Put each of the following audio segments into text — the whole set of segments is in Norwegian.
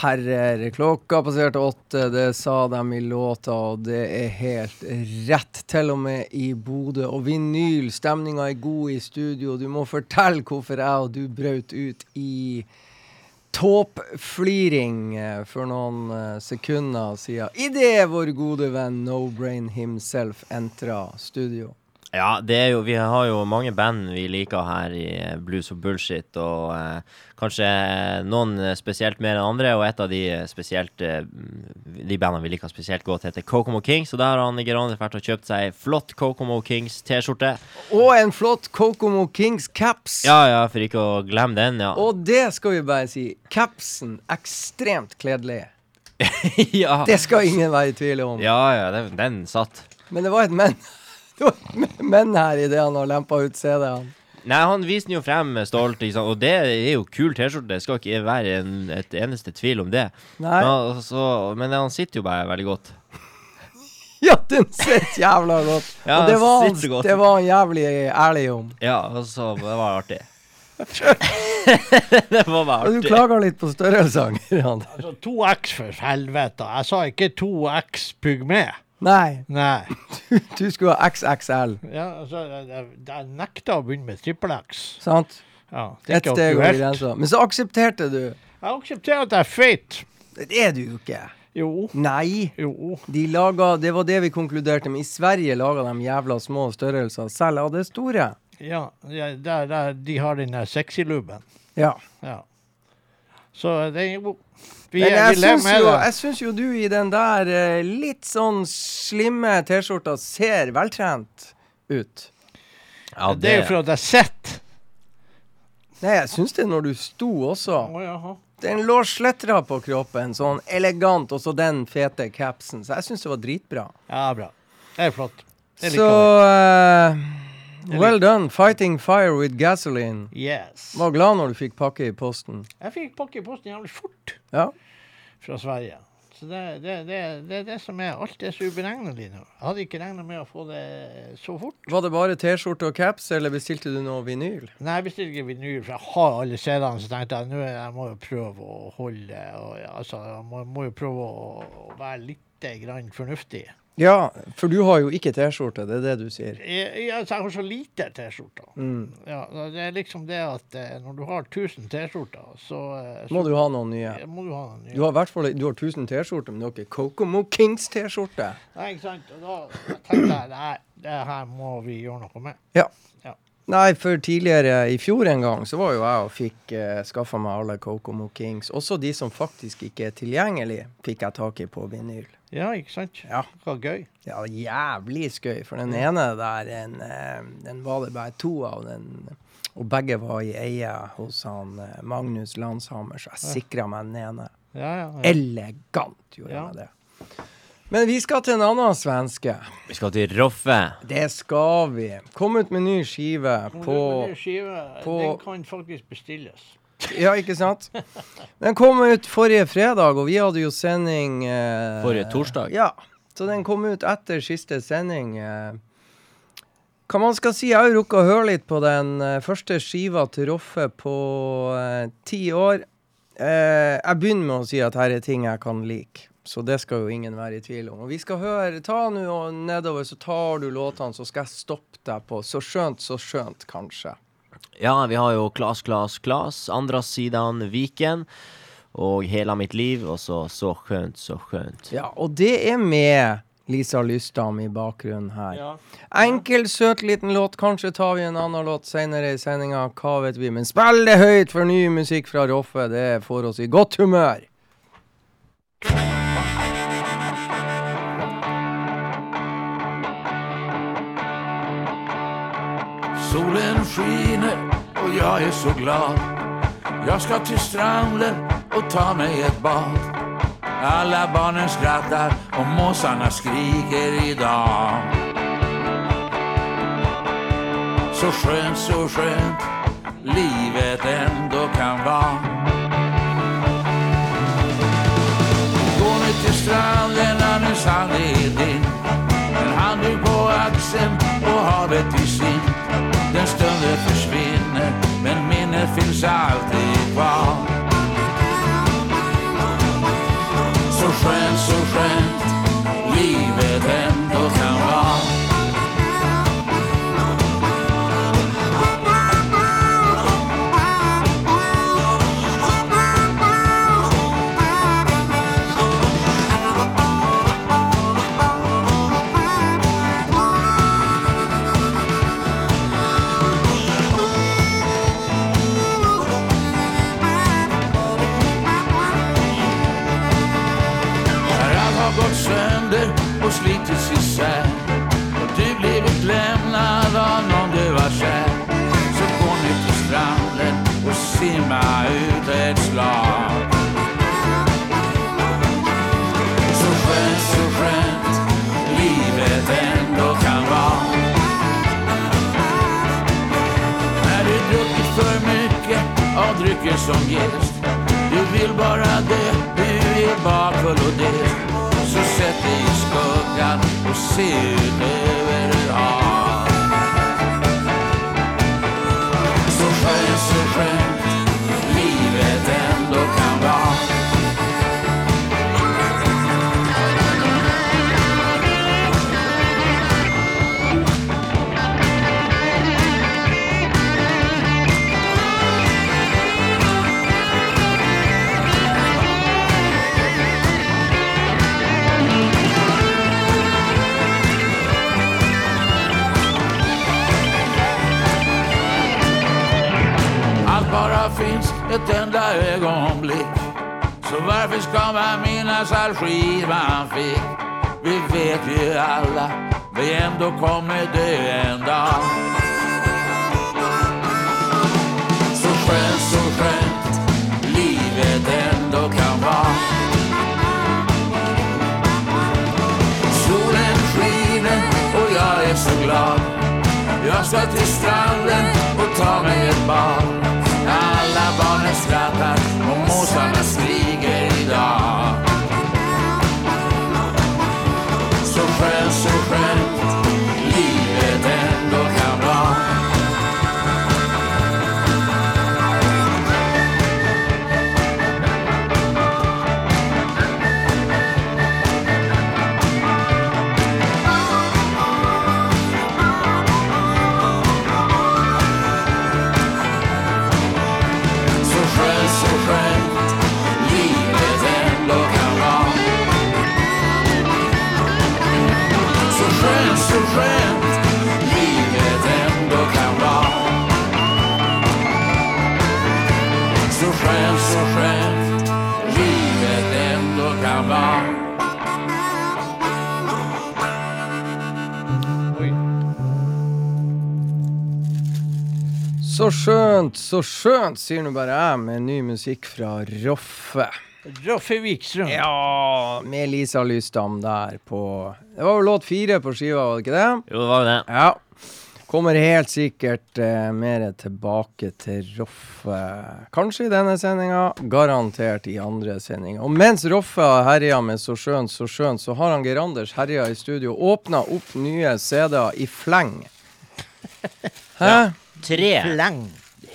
herrer. Klokka passerte åtte, det sa de i låta, og det er helt rett. Til og med i Bodø. Og vinyl, stemninga er god i studio. Du må fortelle hvorfor jeg og du brøt ut i tåpfliring for noen eh, sekunder siden. Idet vår gode venn No Brain himself entra studio. Ja, det jo, vi har jo mange band vi liker her i eh, Blues og Bullshit, og eh, kanskje noen eh, spesielt mer enn andre, og et av de eh, spesielt eh, De bandene vi liker spesielt godt, heter Kokomo Kings, og der har han Geronif vært og kjøpt seg flott Kokomo Kings T-skjorte. Og en flott Kokomo Kings caps. Ja, ja, for ikke å glemme den, ja. Og det skal vi bare si. Capsen ekstremt kledelig. ja. Det skal ingen være i tvil om. ja, ja, den, den satt. Men det var et menn. Menn her idet han har lempa ut CD-en. Nei, han viste den jo frem stolt, og det er jo kul T-skjorte. Det skal ikke være en, et eneste tvil om det. Nei. Men, altså, men han sitter jo bare veldig godt. Ja, den sitter jævla godt. Ja, og det var, han, godt. det var han jævlig ærlig om. Ja, altså, det var artig. det var bare artig. du klager litt på størrelsen. Altså, 2X for helvete. Jeg sa ikke 2X pygme. Nei, Nei. du skulle ha XXL, Ja, altså, jeg, jeg, nekta å begynne med trippel X. sant? Ja, ikke steg over grensa. Men så aksepterte du. Jeg aksepterer at jeg er feit. Det er du jo ikke. Jo. Nei. Jo. De laga, det var det vi konkluderte med. I Sverige laga de jævla små størrelser selv av det store. Ja, ja der, der, de har den der sexy-lubben. Ja. Ja. Så det er jo Vi, Men jeg vi syns jo, jeg syns jo du i den der eh, litt sånn slimme T-skjorta ser veltrent ut. Ja, Det er jo for at jeg sitter. Nei, jeg syns det når du sto også. Oh, jaha. Den lå sletra på kroppen, sånn elegant, og så den fete capsen. Så jeg syns det var dritbra. Ja, bra. Det er flott. Det Så liker vi. eh, well done. Fighting fire with gasoline. Yes. Var glad når du fikk pakke i posten. Jeg fikk pakke i posten jævlig fort Ja. fra Sverige. Så det det, det, det, er det som er Alt er så uberegnelig nå. Jeg hadde ikke regna med å få det så fort. Var det bare T-skjorte og caps, eller bestilte du noe vinyl? Nei, jeg bestilte ikke vinyl, for jeg har alle CD-ene. Så tenkte jeg nå jeg må jo prøve å holde og, altså, Jeg må, må jo prøve å, å være litt grann fornuftig. Ja, for du har jo ikke T-skjorte, det er det du sier. Jeg, jeg, altså, jeg har så lite T-skjorter. Mm. Ja, det er liksom det at eh, når du har 1000 T-skjorter, så, eh, så Må du ha noen nye? må du ha noen nye. Du har i hvert fall du har 1000 T-skjorter, men du har ikke Kokomo Kings T-skjorte. Nei, ikke sant? Og da tenkte jeg nei, det her må vi gjøre noe med. Ja. Ja. Nei, for tidligere i fjor en gang så var jo jeg og fikk eh, skaffa meg alle Kokomo Kings. Også de som faktisk ikke er tilgjengelige, fikk jeg tak i på vinyl. Ja, ikke sant? Ja. Hva gøy. Ja, jævlig skøy. For den ene der, en, eh, den var det bare to av. Den, og begge var i eie hos han eh, Magnus Landshammer, så jeg sikra meg den ene. Ja, ja, ja. Elegant gjorde jeg det. Men vi skal til en annen svenske. Vi skal til Roffe. Det skal vi. Kom ut med ny skive På, ny skive, på- Den kan faktisk bestilles. Ja, ikke sant? Den kom ut forrige fredag, og vi hadde jo sending eh, Forrige torsdag. Ja. Så den kom ut etter siste sending. Eh. Hva man skal si, jeg har jo rukket å høre litt på den eh, første skiva til Roffe på eh, ti år. Eh, jeg begynner med å si at her er ting jeg kan like. Så det skal jo ingen være i tvil om. Og vi skal høre Ta nå og nedover, så tar du låtene, så skal jeg stoppe deg på Så skjønt, så skjønt, kanskje. Ja, vi har jo Klas, Klas, Klas. Andre siden Viken. Og Hela mitt liv. Og så Så skjønt, så skjønt. Ja, og det er med Lisa Lystam i bakgrunnen her. Ja. Enkel, søt liten låt. Kanskje tar vi en annen låt senere i sendinga, hva vet vi. Men spill det høyt for ny musikk fra Roffe. Det får oss i godt humør. Solen skiner och jag är så glad. Jag ska till stranden och ta mig ett bad. Alla barnen skrattar och måsarna skriker idag Så skönt, så skönt livet ändå kan vara out drycker som gäst Du vill bara det, du är bakfull och det Så sätt dig i skuggan och se ut ett enda ögonblick. Så varför ska man minnas all skit man fick? Vi vet ju alla vi ändå kommer dö en dag. Så skönt, så skönt livet ändå kan vara. Solen skiner och jag är så glad. Jag ska till stranden och ta mig ett bad och smiger skriker idag Så skjønt, så skjønt, sier nå bare jeg med ny musikk fra Roffe. Roffe Wikstrøm. Ja, med Lisa Lysdam der på Det var jo låt fire på skiva, var det ikke det? Jo, det var jo det. Ja. Kommer helt sikkert eh, mer tilbake til Roffe. Kanskje i denne sendinga, garantert i andre sendinger. Og mens Roffe har herja med Så skjønt, så skjønt, så har han Geir Anders herja i studio. Åpna opp nye CD-er i fleng. Hæ? Tre Fleng.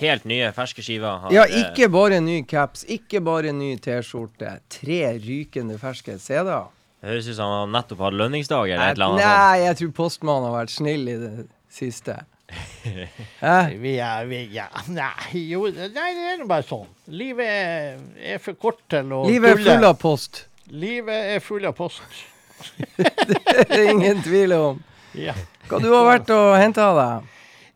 helt nye, ferske skiver. har, Ja, eh, ikke bare ny caps, ikke bare ny T-skjorte. Tre rykende ferske CD-er. Høres ut som han nettopp hadde lønningsdag eller et eller annet. Nei, jeg tror postmannen har vært snill i det siste. eh? Vi er, vi, ja, nei, jo, nei, det er nå bare sånn. Livet er, er for kort til å Livet er full av post. Livet er full av post. Det er ingen tvil om. Ja. Hva du har vært og henta deg?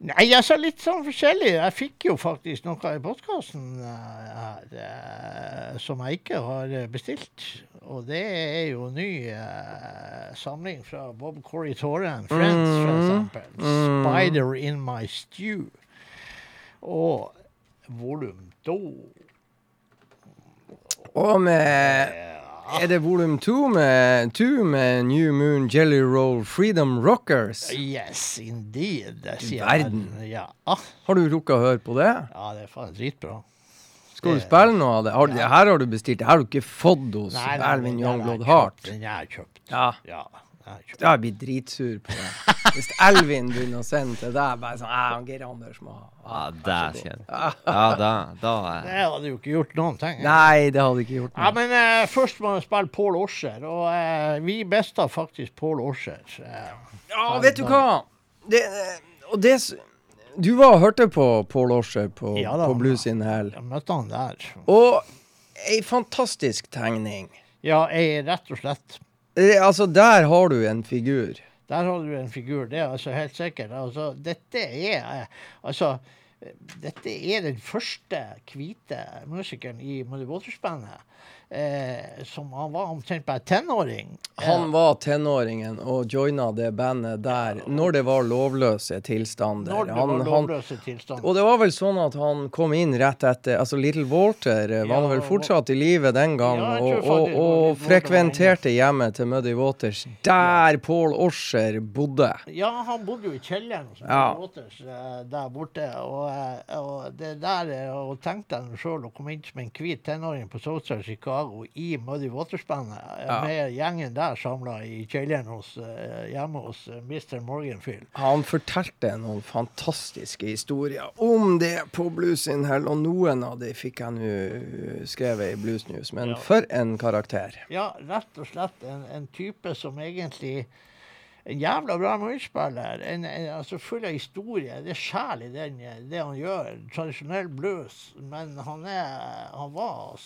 Nei, altså litt sånn forskjellig. Jeg fikk jo faktisk noe i postkassen her eh, som jeg ikke har eh, bestilt. Og det er jo ny uh, samling fra Bob Corey and Friends, for Mhm. eksempel. Mm. 'Spider in My Stew'. Og volum 2. Og med Er det volum to med, two med New Moon Jelly Roll Freedom Rockers? Yes, indeed. det sier verden. jeg. Ja. Ah, Har du rukket å høre på det? ja, det er faen dritbra. Skal du spille noe av det? Har, du- det her har du bestilt. Det her har du ikke fått hos har Youngblood Heart. Den jeg har kjøpt. Ja. Ja. Da blir jeg dritsur på det. Hvis Elvin begynner å sende til deg bare sånn han Geir Anders må ha Ja, det jeg Ja, da, da Det eh, hadde jo ikke gjort noen ting. Nei, det hadde ikke gjort Ja, men eh, først må vi spille Pål Osher, og eh, vi besta faktisk Pål Osher. eh. Ja, vet du hva? Det, eh, og det Du var og hørte på Paul Osher på, Ja da. på Blues in Hell. Jeg møtte han der. Og ei fantastisk tegning. Ja, jeg rett og slett. Eh, Altså, der har du en figur. Der har du en figur, det er altså helt sikkert. Altså, dette er Altså, dette er den første hvite musikeren i Muddy Waters-bandet. Eh, som han var omtrent bare tenåring. Han var tenåringen og joina det bandet der når det var lovløse tilstander. Når det Han- var han- tilstander. Og det var vel sånn at han kom inn rett etter Altså Little Walter eh, var Ja, vel og- fortsatt i live den gang, Ja, og, og, var og frekventerte hjemmet til Muddy Waters, der Paul Osher bodde. Ja, han bodde jo i kjelleren hos Ja. Waters eh, der borte. Og, eh, det der eh, Og tenkte jeg sjøl å komme inn som en hvit tenåring på Southside Chicago i Muddy Waters-bandet, eh, Ja. med gjengen der samla i kjelleren hos, eh, hjemme hos eh, Mr. Morganfield. Han fortalte noen fantastiske historier om det på Blues in Hell, og noen av de fikk jeg nå skrevet i Blues News. Men Ja. for en karakter. Ja, rett og slett en, en type som egentlig en jævla bra munnspiller. Altså full av historie. Det er sjel i den, det han gjør. Tradisjonell blues. Men han er Han var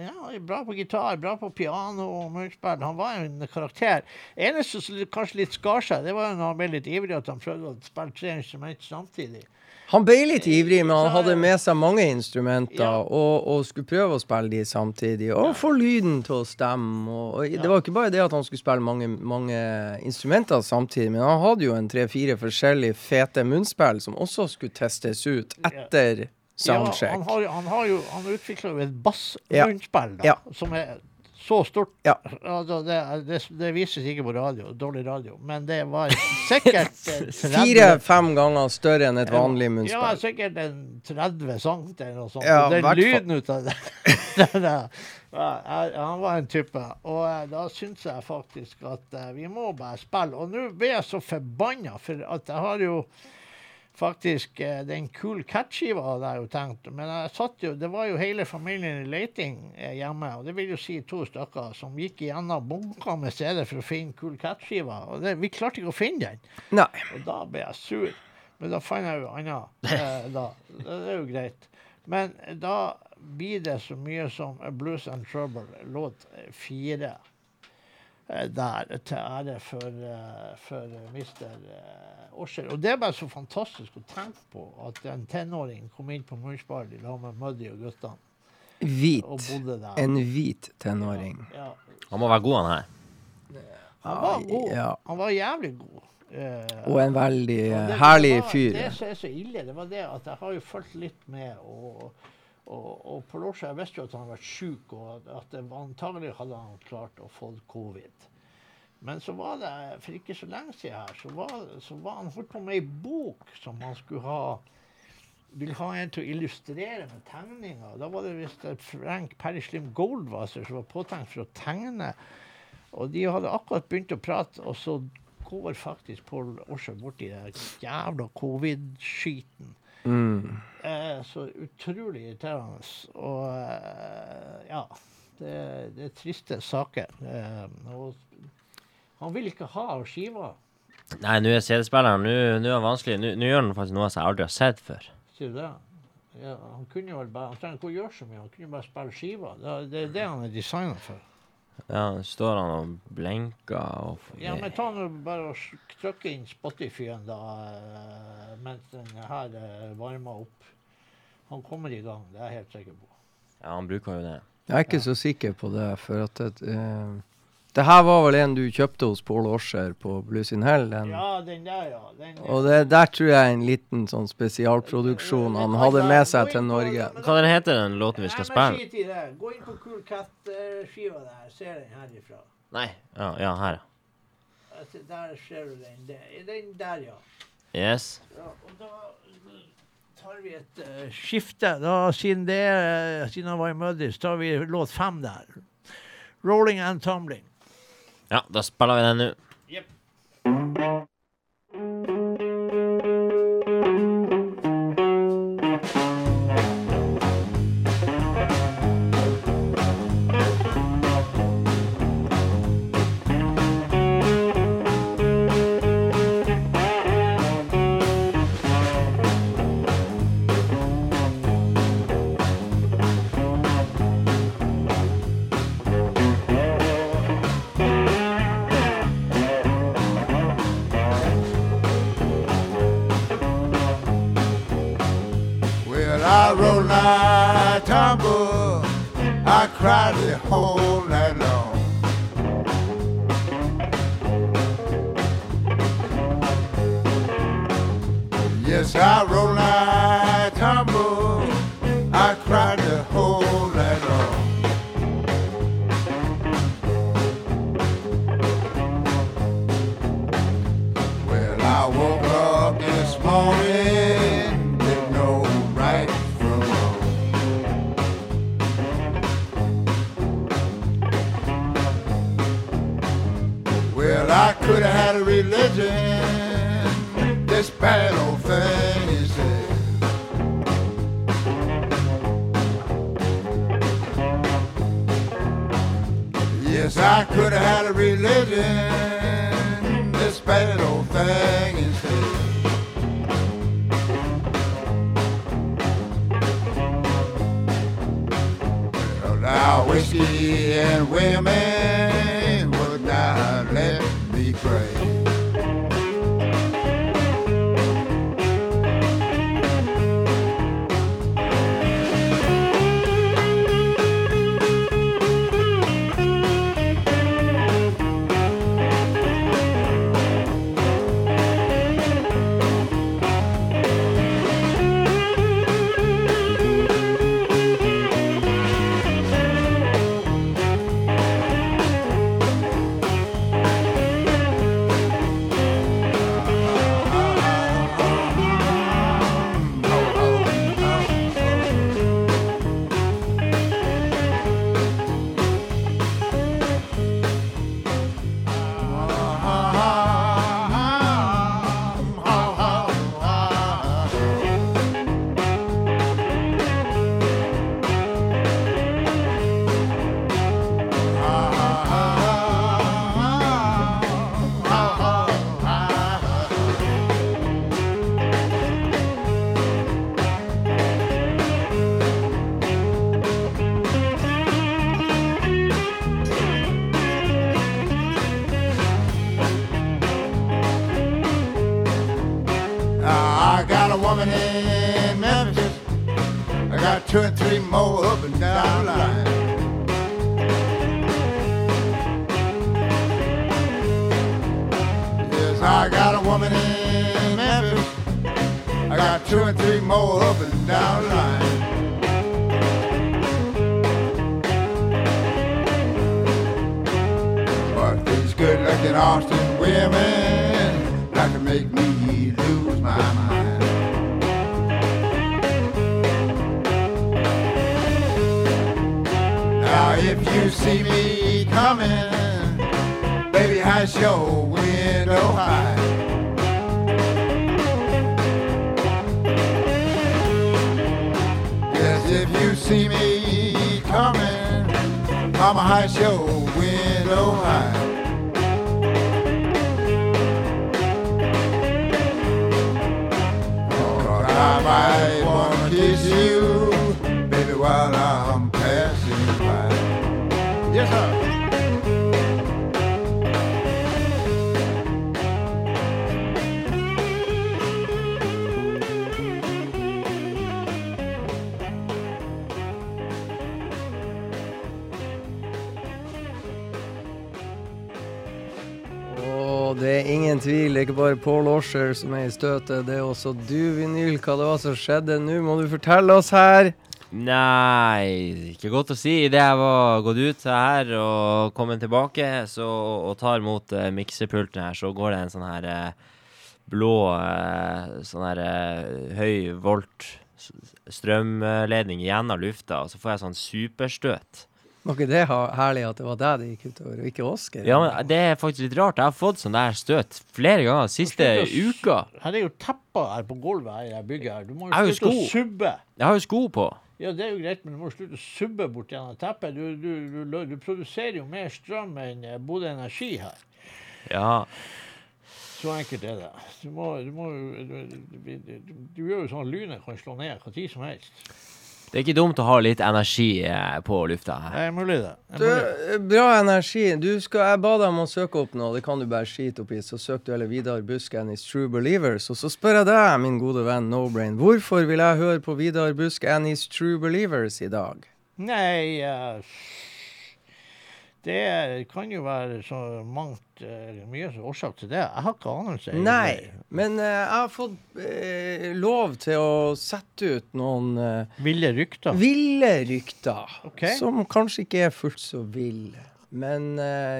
ja, bra på gitar, bra på piano og munnspill. Han var en karakter. Eneste som kanskje litt skar seg, det var jo når han ble litt ivrig at han prøvde å spille tre instrumenter samtidig. Han ble litt ivrig, men han hadde med seg mange instrumenter Ja. og, og skulle prøve å spille de samtidig. Og få lyden til å stemme. Og, og. Det var ikke bare det at han skulle spille mange, mange instrumenter samtidig, men han hadde jo en tre-fire forskjellige fete munnspill som også skulle testes ut etter Ja, han soundcheck. har, han har jo Han utvikla jo et Ja. bassmunnspill da, som er så stort. Ja. Altså, det, det, det vises ikke på radio, dårlig radio, men det var sikkert 30 Fire-fem ganger større enn et vanlig munnspill. Ja, sikkert en 30 cm eller noe sånt. Ja, den lyden ut av det, det ja, Han var en type. Og eh, da syns jeg faktisk at eh, vi må bare spille. Og nå ble jeg så forbanna, for at jeg har jo faktisk eh, den Cool Cat-skiva jeg jo tenkt. Men jeg satt jo, det var jo hele familien i Leiting eh, hjemme, og det vil jo si to stykker, som gikk igjennom bunker med CD for å finne Cool Cat-skiva. Og det, vi klarte ikke å finne den. Nei. Og da ble jeg sur. Men da fant jeg jo annet. Eh, da. Det er jo greit. Men da blir det så mye som Blues and Trouble, låt fire. Eh, Der, til ære for, eh, for Mr. Osher. Og det er bare så fantastisk å tenke på at en tenåring kom inn på Munchbard i lag med Muddy og guttene og Hvit. bodde der. En hvit tenåring. Ja. Han må være god, han her. Han var god. Ja. Han var jævlig god. Uh, Og en veldig og eh, det- herlig det var- fyr. Det som er så ille, det var det at jeg har jo fulgt litt med. og og, og jeg visste jo at han hadde vært syk, og at antagelig hadde han klart å få covid. Men så var det, for ikke så lenge siden her, så var, så var han holdt på med ei bok som han skulle ha ville ha en til å illustrere med tegninger. Da var det visst Frank Perry Slim Goldwasser som var påtenkt for å tegne. Og de hadde akkurat begynt å prate, og så går faktisk Pål bort borti den jævla covid-skiten. Mm. Eh, så utrolig irriterende. Og eh, ja, det, det er triste saker. Eh, og han vil ikke ha skiva, Nei, nå er CD-spilleren Nå er vanskelig. Nå nå gjør han faktisk noe som jeg aldri har sett før. sier du det? Ja, han kunne jo bare, han trenger ikke å gjøre så mye, han kunne bare spille skiva. Det, det er det han er designa for. Ja, står han og blenker og Ja, men ta nå bare og trykk inn Spotify-en da, eh, mens den her eh, varmer opp. Han kommer i gang, det er jeg helt sikker på. Ja, han bruker jo det. Jeg er ikke så sikker på det, for at det, eh, det her var vel en du kjøpte hos Pål Årsher på Blues in Hell? Den. Ja, den der, ja. Den, Og det, der tror jeg er en liten sånn spesialproduksjon han hadde med seg til Norge. Hva den heter den låten vi skal spille? skit i det. Gå inn på Cool Cat-skiva der. Ser den herifra. Nei. Ja, ja her, ja. Der ser du den. Det- Den der, ja. ja. Yes. ja og da tar vi et eh, skifte. Da, siden, det, er- siden han var i Muddy, så tar vi låt fem der. Rolling and Tumbling. Ja, da spiller vi den nå. Well, cried Yes, I could have had a religion, this bad old thing is dead. Now whiskey and women Osher som er i støtet, det er også du, Vinyl. Hva det var som skjedde nå, må du fortelle oss her. Nei, ikke godt å si. Idet jeg var gått ut her og kommet tilbake så, og tar mot uh, miksepulten her, så går det en sånn her uh, blå uh, sånn her uh, høy volt strømledning strømledning gjennom lufta, og så får jeg sånn superstøt. Var ikke det ha- herlig at det var deg det gikk utover, og ikke Oskar? Ja, men det er faktisk litt rart. Jeg har fått sånn der støt flere ganger siste uka. Her er jo tepper her på gulvet her i det bygget her. Du må jo slutte å subbe. Jeg har jo sko på. Ja, det er jo greit, men du må slutte å subbe bort gjennom teppet. Du, du, du, du produserer jo mer strøm enn eh, Bodø Energi her. Ja. Så enkelt er det. Du må, du må du, du, du, du gjør jo sånn at lynet kan slå ned når som helst. Det er ikke dumt å ha litt energi eh, på lufta her. Det er mulig, det. det Du, er mulig. bra energi. Du skal, jeg ba deg om å søke opp noe, det kan du bare skite opp i. Så søk du eller Vidar Busk and True Believers. Og så spør jeg deg, min gode venn No Brain, hvorfor vil jeg høre på Vidar Busk and True Believers i dag? Nei eh, Det kan jo være så mangt eh, mye som årsak til det. Jeg har ikke anelse. Nei, men uh, jeg har fått uh, lov til å sette ut noen uh, Ville rykter. ville rykter, Okay. som kanskje ikke er fullt så ville. Men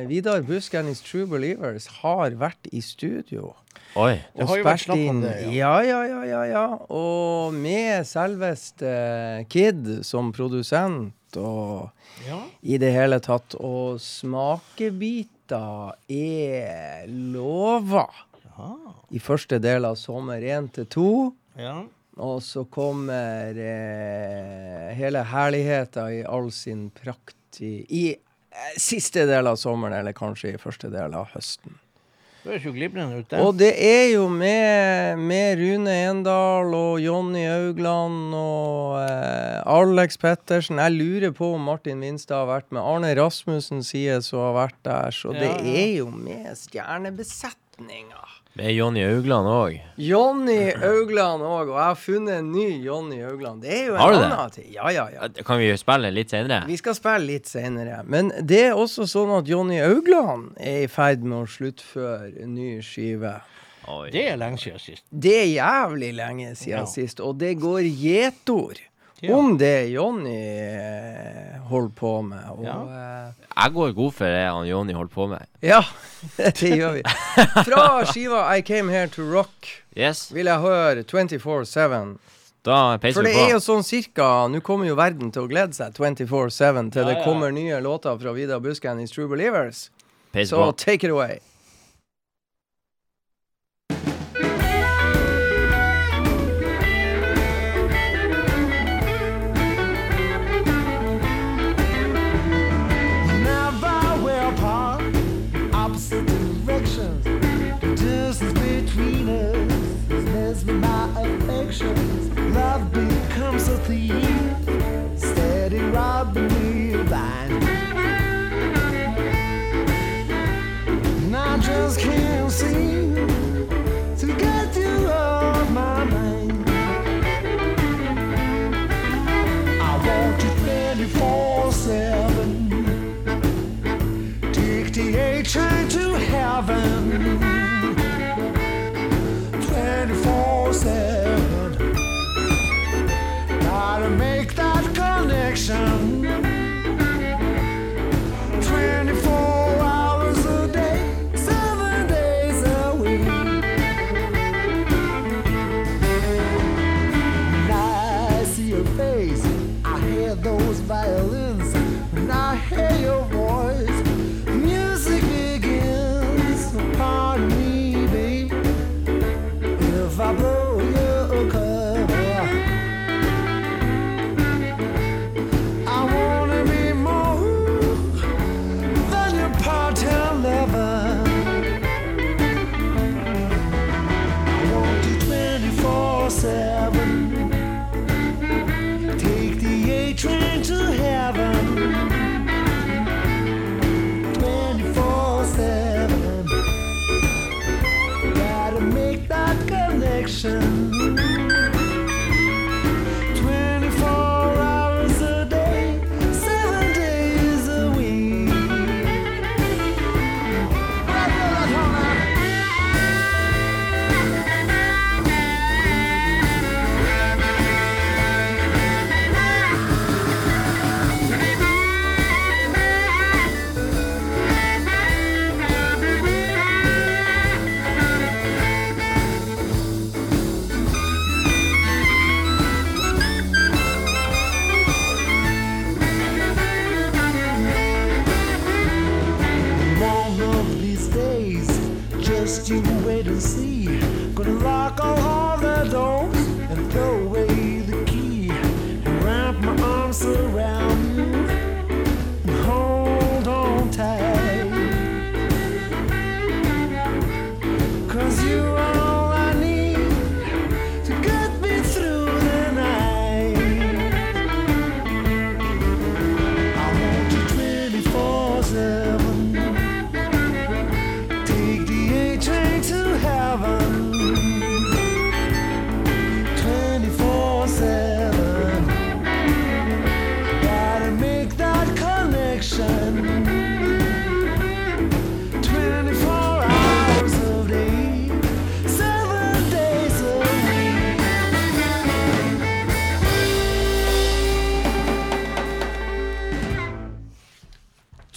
Vidar Busk and his True Believers har vært i studio. Oi. Det har jo vært snakk om det, ja. Ja, ja, ja, ja. Og med selveste Kid som produsent og Ja. i det hele tatt. Og smakebiter er lova Jaha. i første del av sommer én til to. ja. Og så kommer eh, hele herligheta i all sin prakt i, i eh, siste del av sommeren, eller kanskje i første del av høsten. Det høres jo glimrende ut, det. Og det er jo med, med Rune Endal og Jonny Augland og eh, Alex Pettersen. Jeg lurer på om Martin Winstad har vært med. Arne Rasmussen sies å ha vært der. Så det Ja, ja. er jo med stjernebesetninga. Det er Jonny Augland òg. Jonny Augland òg, og jeg har funnet en ny Jonny Augland. Det er jo en Har du det? annen ting. Ja, ja, ja. Kan vi spille litt senere? Vi skal spille litt senere. Men det er også sånn at Jonny Augland er i ferd med å sluttføre en ny skive. Oi. Det er lenge siden sist. Det er jævlig lenge siden Ja. sist, og det går gjetord Ja. om det Jonny eh, holder på med. Og, Ja. eh, Jeg går god for det han Jonny holder på med. ja, det gjør vi. Fra skiva I Came Here To Rock Yes, vil jeg høre 24-7. da peiser For det er jo sånn cirka Nå kommer jo verden til å glede seg 24-7 til Ja, det ja. kommer nye låter fra Vidar Busken i True Believers. Peiser Så på. take it away.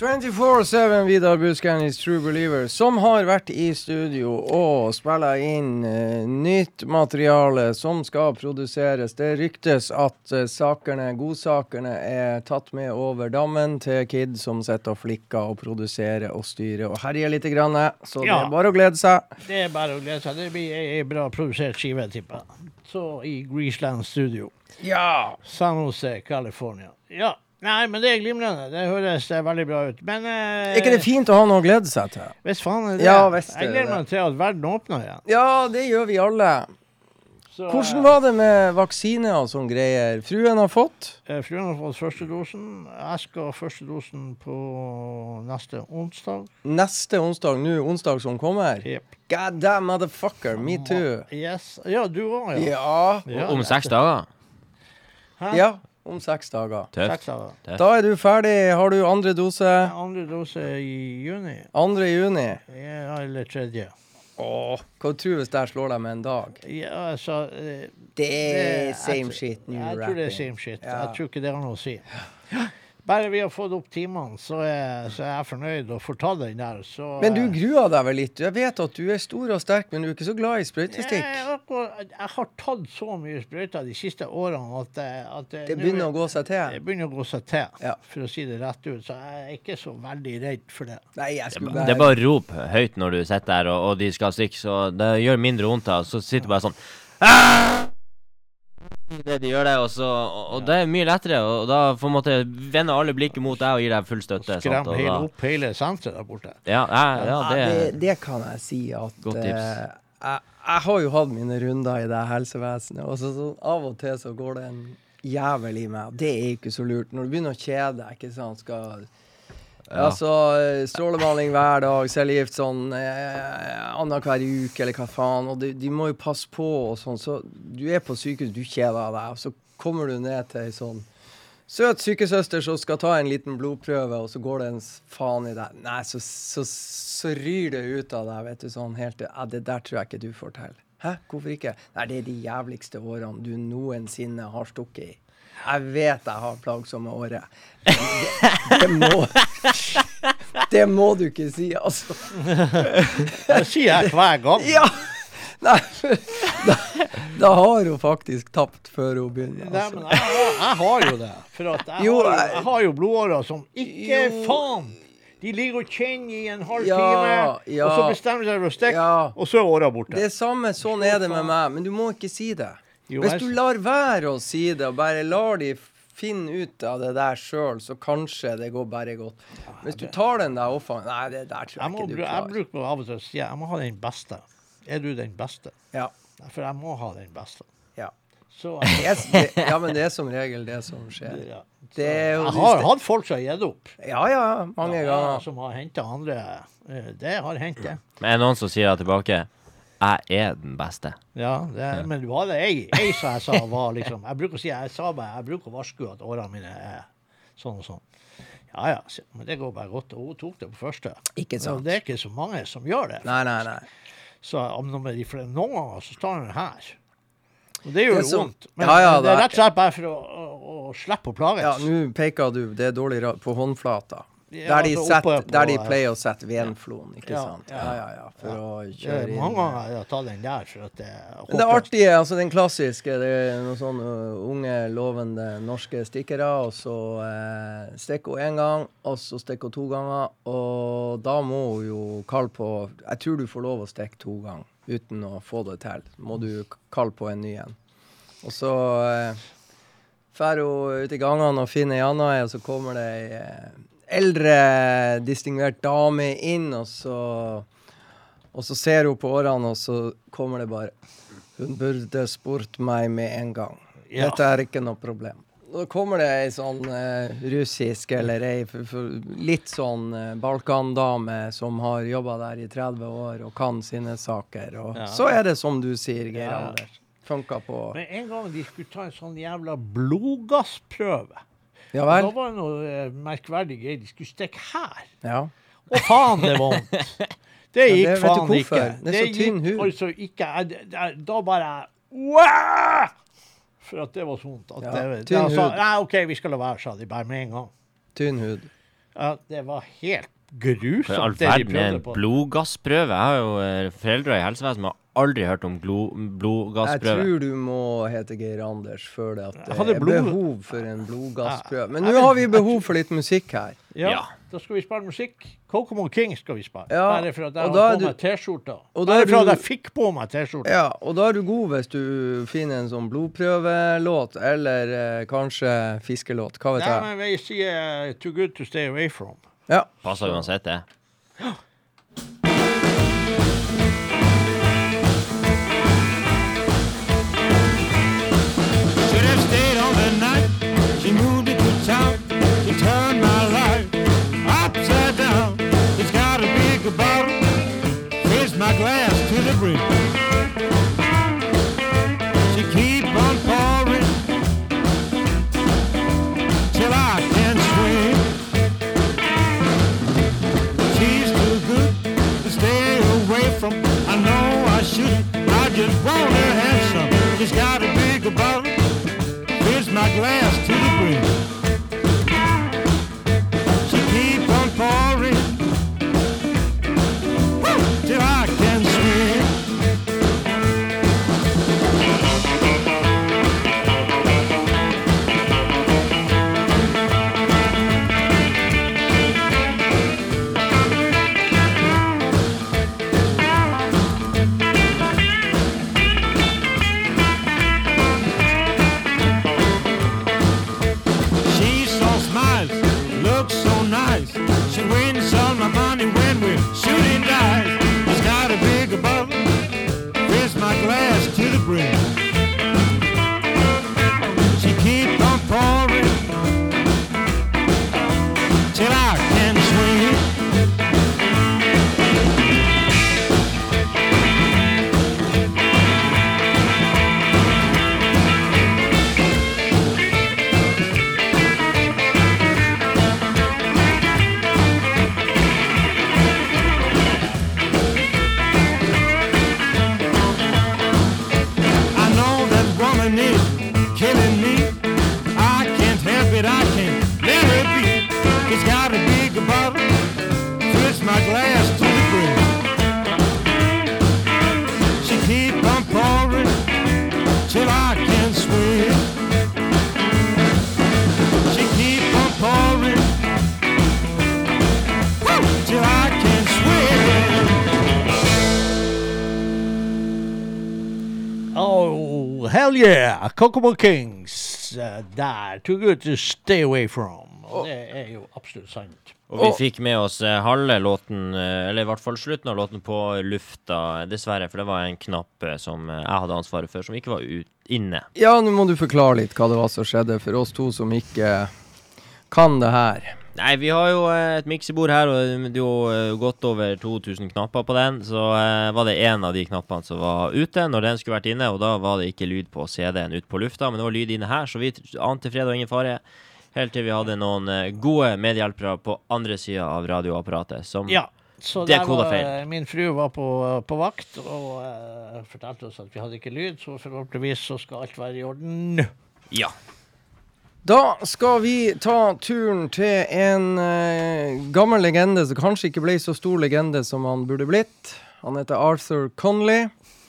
24-7 Vidar Buskanis True Believer, som har vært i studio og spilla inn uh, nytt materiale som skal produseres. Det ryktes at uh, sakerne, godsakene er tatt med over dammen til Kid, som sitter og flikker og produserer og styrer og herjer litt. Grann, så det er bare å glede seg. Det er bare å glede seg. Det blir ei bra produsert skive, tipper jeg. Så i Greaseland Studio. Ja! San Jose, California. Ja. Nei, men det er glimrende. Det høres eh, veldig bra ut. Men eh, Er ikke det fint å ha noe å glede seg til? Hvis faen er det. Ja, visst er jeg gleder det. meg til at verden åpner igjen. Ja, det gjør vi alle. Så, Hvordan var det med vaksine og sånne greier? Fruen har fått? eh, Fruen har fått første dosen. Jeg skal ha første dosen på neste onsdag. Neste onsdag, nå onsdag som kommer? Yep. God damn motherfucker, me too. Yes. Ja, du òg, ja. Ja. Ja, Om seks dager? Hæ? ja. Om seks dager. Tøft. Seks dager. Da er du ferdig. Har du andre dose? Andre dose i juni. Andre juni. Ja, eller tredje. Åh, hva tror du hvis det slår deg med en dag? Ja, altså eh, Det er same jeg, shit, new Jeg tror det er rapping. same shit. Ja. Jeg tror ikke det har noe å si. Bare vi har fått opp timene, så er, så er jeg fornøyd og får ta den der. Så, Men du gruer deg vel litt? Jeg vet at du er stor og sterk, men du er ikke så glad i sprøytestikk. jeg, jeg har tatt så mye sprøyter de siste årene at, at Det begynner nå, å gå seg til. Det begynner å gå seg til, Ja. for å si det rett ut. Så jeg er ikke så veldig redd for det. Nei, jeg skulle bare- det er bare å rope høyt når du sitter der og, og de skal stikke, så det gjør mindre vondt. Så sitter du bare sånn «Ah!» Det de gjør det, og, så, og, og det er mye lettere. Og da får man vende alle blikket mot deg og gi deg full støtte. Skrem hele da- opp hele senteret der borte. Ja, ja, ja, Ja, det det, det kan jeg si at Godt tips. eh, jeg, jeg har jo hatt mine runder i det helsevesenet, og så, så av og til så går det en jævel i meg. Det er ikke så lurt. Når du begynner å kjede deg, ikke sant, skal Ja. Altså, eh, strålebehandling hver dag, cellegift sånn eh, annenhver uke, eller hva faen. Og de, de må jo passe på og sånn. Så du er på sykehus, du kjeder deg, og så kommer du ned til ei sånn søt sykesøster som skal ta en liten blodprøve, og så går det en faen i deg. Nei, så, så, så ryr det ut av deg, vet du, sånn helt Ja, det der tror jeg ikke du får til. Hæ, hvorfor ikke? Nei, det er de jævligste årene du noensinne har stukket i. Jeg vet jeg har plagsomme årer. Det, det må Det må du ikke si, altså. Det sier jeg hver gang. Ja! Nei, for da, da har hun faktisk tapt før hun begynner. Nei, Altså. men jeg, har- jeg har jo det. For jeg, Jo, har, jeg har jo blodårer som ikke Jo. faen! De ligger og kjenner i en halv Ja, time, ja. og så bestemmer de seg for å stikke, Ja. og så er åra borte. Det er samme, sånn er det med meg, men du må ikke si det. Jo, Hvis du lar være å si det, og bare lar de finne ut av det der sjøl, så kanskje det går bare godt. Hvis du tar den der offensiven Nei, det der tror jeg, jeg må, ikke du klarer. jeg bruker av og til å si jeg må ha den beste. Er du den beste? Ja. For jeg må ha den beste. Ja. Så Det det, ja, men det er som regel det som skjer. ja. Det er jo Jeg har hatt folk som har gitt opp. Ja, ja, mange Ja, ganger. Som har henta andre. Eh, Det har hendt, det. Men er det noen som sier det tilbake? Jeg er den beste. Ja, det, men du hadde ei, ei som jeg sa var liksom Jeg bruker å si jeg sa bare, jeg bruker å varsku at årene mine er sånn og sånn. Ja ja, men det går bare godt. Og hun tok det på første. Ikke sant. Og det er ikke så mange som gjør det. Nei, nei, nei. Så om noen, de noen ganger så står den her. Og det gjør Det vondt. Men Ja, ja, det er er- rett og slett bare for å, å, å slippe å plages. Ja, nå peker du, det er dårlig på håndflata. Ja, Der de, set, på- der de pleier å sette venfloen, ikke Ja, sant? ja. Ja, ja. For å kjøre inn mange ganger jeg har tatt den der at det er det artige, altså den klassiske, det er noen sånne unge, lovende norske stikkere, og så eh, stikker hun én gang, og så stikker hun to ganger, og da må hun jo kalle på Jeg tror du får lov å stikke to ganger uten å få det til. Må du kalle på en ny en. Og så eh, drar hun ut i gangene og finner ei anna og så kommer det ei eh, eldre, distingvert dame inn, og så og så ser hun på årene, og så kommer det bare Hun burde spurt meg med en gang. Ja. Dette er ikke noe problem. Da kommer det ei sånn eh, russisk eller ei litt sånn eh, balkandame som har jobba der i 30 år og kan sine saker. Og Ja. så er det som du sier, Geir Ja. Anders. Funka på Men en gang de skulle ta en sånn jævla blodgassprøve. Ja Da var det noe eh, merkverdig greier. De skulle stikke her. Ja. Å, faen, det var vondt! Det Ja, gikk det faen ikke. Det er så tynn hud. altså ikke Da bare Wah! For at det var så vondt. At Ja, det, tynn sa, hud. Nei, OK, vi skal la være, sa de bare med en gang. Tynn hud. Ja, det var helt For all grusomt, det de er prøvde en på. blodgassprøve. Jeg har jo eh, foreldre i helsevesenet som har aldri hørt om blodgassprøve. Jeg tror du må hete Geir Anders før det at det er blod- behov for en blodgassprøve. Men nå har vi behov for litt musikk her. Ja, Ja. da skal vi spille musikk. Kokomo King skal vi spille. Ja, Bare for at jeg har på du- meg T-skjorta. Bare for at jeg fikk på meg T-skjorta. Ja, og da er du god hvis du finner en sånn blodprøvelåt, eller eh, kanskje fiskelåt. Hva vet Nei, jeg. men vi sier uh, 'Too good to stay away from'. Ja. Passer uansett, det. Should have stayed on the night. Kokomo Kings eh, der. Too good to stay away from. Og det er jo absolutt sant. Og vi fikk med oss eh, halve låten, eh, eller i hvert fall slutten av låten, på lufta, dessverre. For det var en knapp som jeg hadde ansvaret for, som ikke var ut, inne. Ja, nå må du forklare litt hva det var som skjedde, for oss to som ikke kan det her. Nei, vi har jo eh, et miksebord her, og det er jo eh, godt over 2000 knapper på den. Så eh, var det én av de knappene som var ute når den skulle vært inne, og da var det ikke lyd på CD-en ute på lufta, men det var lyd inne her, så vi ante fred og ingen fare. Helt til vi hadde noen gode medhjelpere på andre sida av radioapparatet. Som Ja. Så Det var, feil. min frue var på, på vakt og uh, fortalte oss at vi hadde ikke lyd, så forhåpentligvis så skal alt være i orden. Ja. Da skal vi ta turen til en eh, gammel legende som kanskje ikke ble så stor legende som han burde blitt. Han heter Arthur Conley.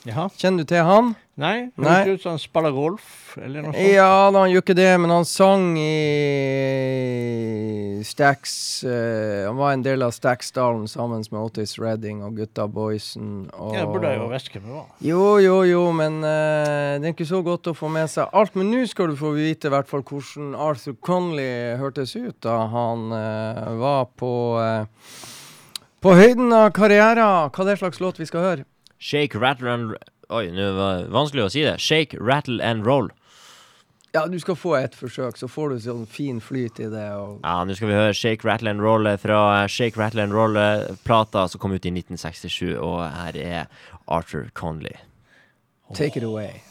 Jaha. Kjenner du til han? Nei? Nei. Høres ut som han spiller golf, eller noe sånt. Ja, da, han gjør ikke det, men han sang i Stax uh, Han var en del av Staxdalen sammen med Otis Redding og gutta Boysen. Og Ja, det burde jeg jo visst hvem det var. Jo, jo, jo, men uh, det er ikke så godt å få med seg alt. Men nå skal du få vite i hvert fall hvordan Arthur Conley hørtes ut da han uh, var på på høyden av karrieren. Hva er det slags låt vi skal høre? Shake, rattle and Oi, nå var det vanskelig å si det. Shake, rattle and roll. Ja, du skal få et forsøk, så får du sånn fin flyt i det. Og Ja, nå skal vi høre Shake, rattle and roll eh, fra eh, Shake, rattle and roll-plata som kom ut i 1967, og her er Arthur Conley. take it away.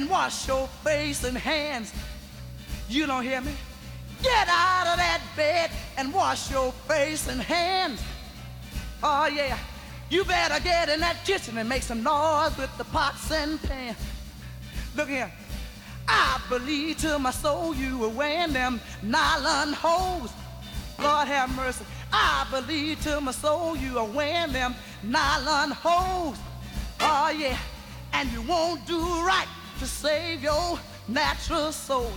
And wash your face and hands. You don't hear me? Get out of that bed and wash your face and hands. Oh, yeah. You better get in that kitchen and make some noise with the pots and pans. Look here. I believe to my soul you were wearing them nylon hose. Lord have mercy. I believe to my soul you are wearing them nylon hose. Oh yeah, and you won't do right to save your natural soul.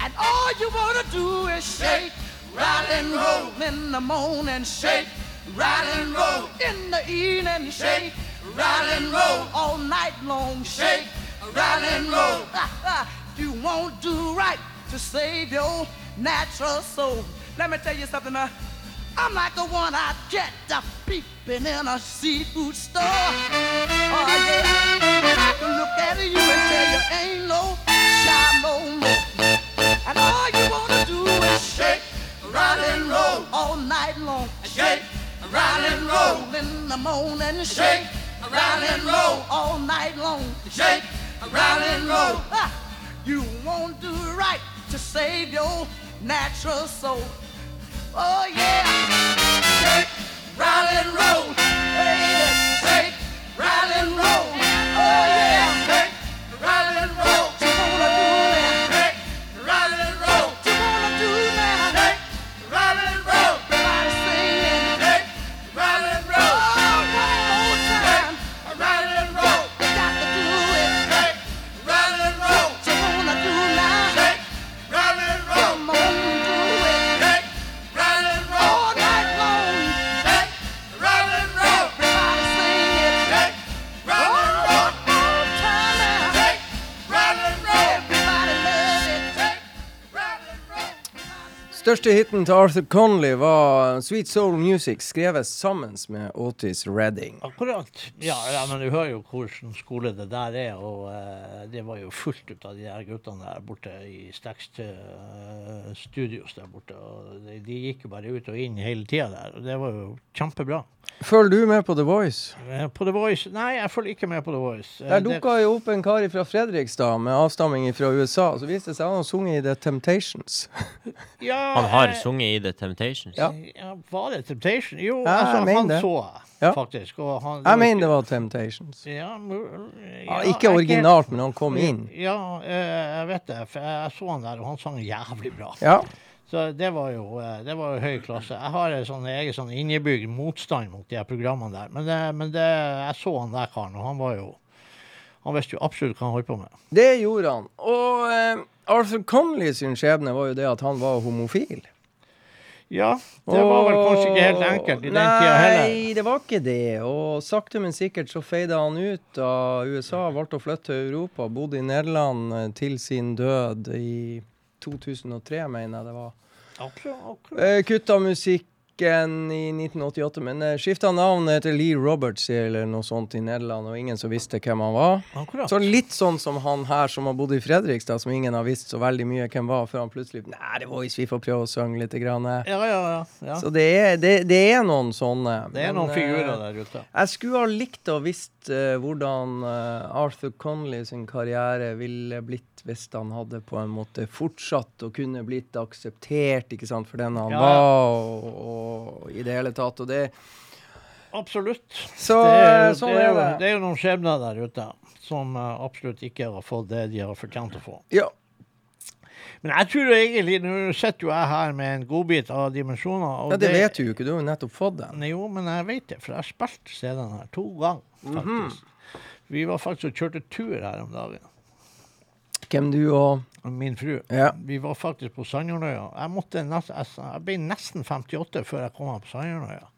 And all you wanna do is shake, rattle and roll in the morning, shake, rattle and roll in the evening, shake, rattle and roll all night long, shake, rattle and roll. You won't do right to save your natural soul. Let me tell you something now. I'm like the one I get a peeping in a seafood store. Oh yeah, can look at you and tell you ain't no shine no more. And all you wanna do is shake, roll and roll all night long. Shake, roll and roll in the morning. Shake, roll and roll all night long. Shake, roll and roll. You won't do right to save your natural soul. Oh yeah. Shake, and roll. Baby, shake, and roll. Oh yeah. Shake, roll Største hiten til Arthur Conley var Sweet Soul Music, skrevet sammen med Otis Redding. Akkurat. Ja, ja, men du hører jo hvordan skole det der er, og uh, det var jo fullt ut av de der guttene der borte i Stax uh, Studios der borte. og de, de gikk jo bare ut og inn hele tida der, og det var jo kjempebra. Følger du med på The Voice? Eh, På The Voice Nei, jeg følger ikke med på The Voice. Eh, Der det- dukka jo opp en kar fra Fredrikstad med avstamming fra USA. Så viste det seg han har sunget i The Temptations. ja, Han har eh, sunget i The Temptations. Ja. Ja, var det Temptation? Jo, Ja, altså, han det. så jeg, Ja. faktisk. Og han, Jeg mener det var Temptations. ja, ikke originalt, men han kom inn. Ja, eh, jeg vet det. For jeg så han der, og han sang jævlig bra. Ja. Så det var jo, eh, det var jo høy klasse. Jeg har en sånn egen sånn innebygd motstand mot de her programmene der. Men, det, men det, jeg så han der karen, og han var jo Han visste jo absolutt hva han holdt på med. Det gjorde han. Og eh, Arthur Conley sin skjebne var jo det at han var homofil. Ja, det var vel kanskje ikke helt enkelt i den tida heller. Nei, det var ikke det. Og sakte, men sikkert så feida han ut da USA valgte å flytte til Europa. Bodde i Nederland eh, til sin død i 2003, mener jeg det var. Akkurat, akkurat. Kutta Kutta musikken i 1988, men eh, skifta navn til Lee Roberts eller noe sånt i Nederland, og ingen som visste hvem han var. akkurat. Så litt sånn som han her som har bodd i Fredrikstad, som ingen har visst så veldig mye hvem var, før han plutselig Nei, det var hvis vi får prøve å synge litt. Grann. Ja, ja, ja. Så det er, det, det er noen sånne. Det er men, noen eh, figurer der ute. Jeg skulle ha likt å visst uh, hvordan uh, Arthur Conley sin karriere ville blitt hvis han hadde på en måte fortsatt og kunne blitt akseptert ikke sant, for den han var, og, og i det hele tatt. Og det, Absolutt. så det, er, sånn det, er jo, det. det er jo noen skjebner der ute som eh, absolutt ikke har fått det de har fortjent å få. Ja. Men jeg tror egentlig Nå sitter jo jeg her med en godbit av dimensjoner. ja, det vet du jo ikke. Du har jo nettopp fått den. Jo, men jeg vet det, for jeg har spilt CD-en her to ganger, faktisk. Mhm. Vi var faktisk og kjørte tur her om dagen. Hvem du og Min fru. Ja. Vi var faktisk på Sandjordøya. Jeg, jeg, jeg ble nesten 58 før jeg kom meg på Sandjordøya.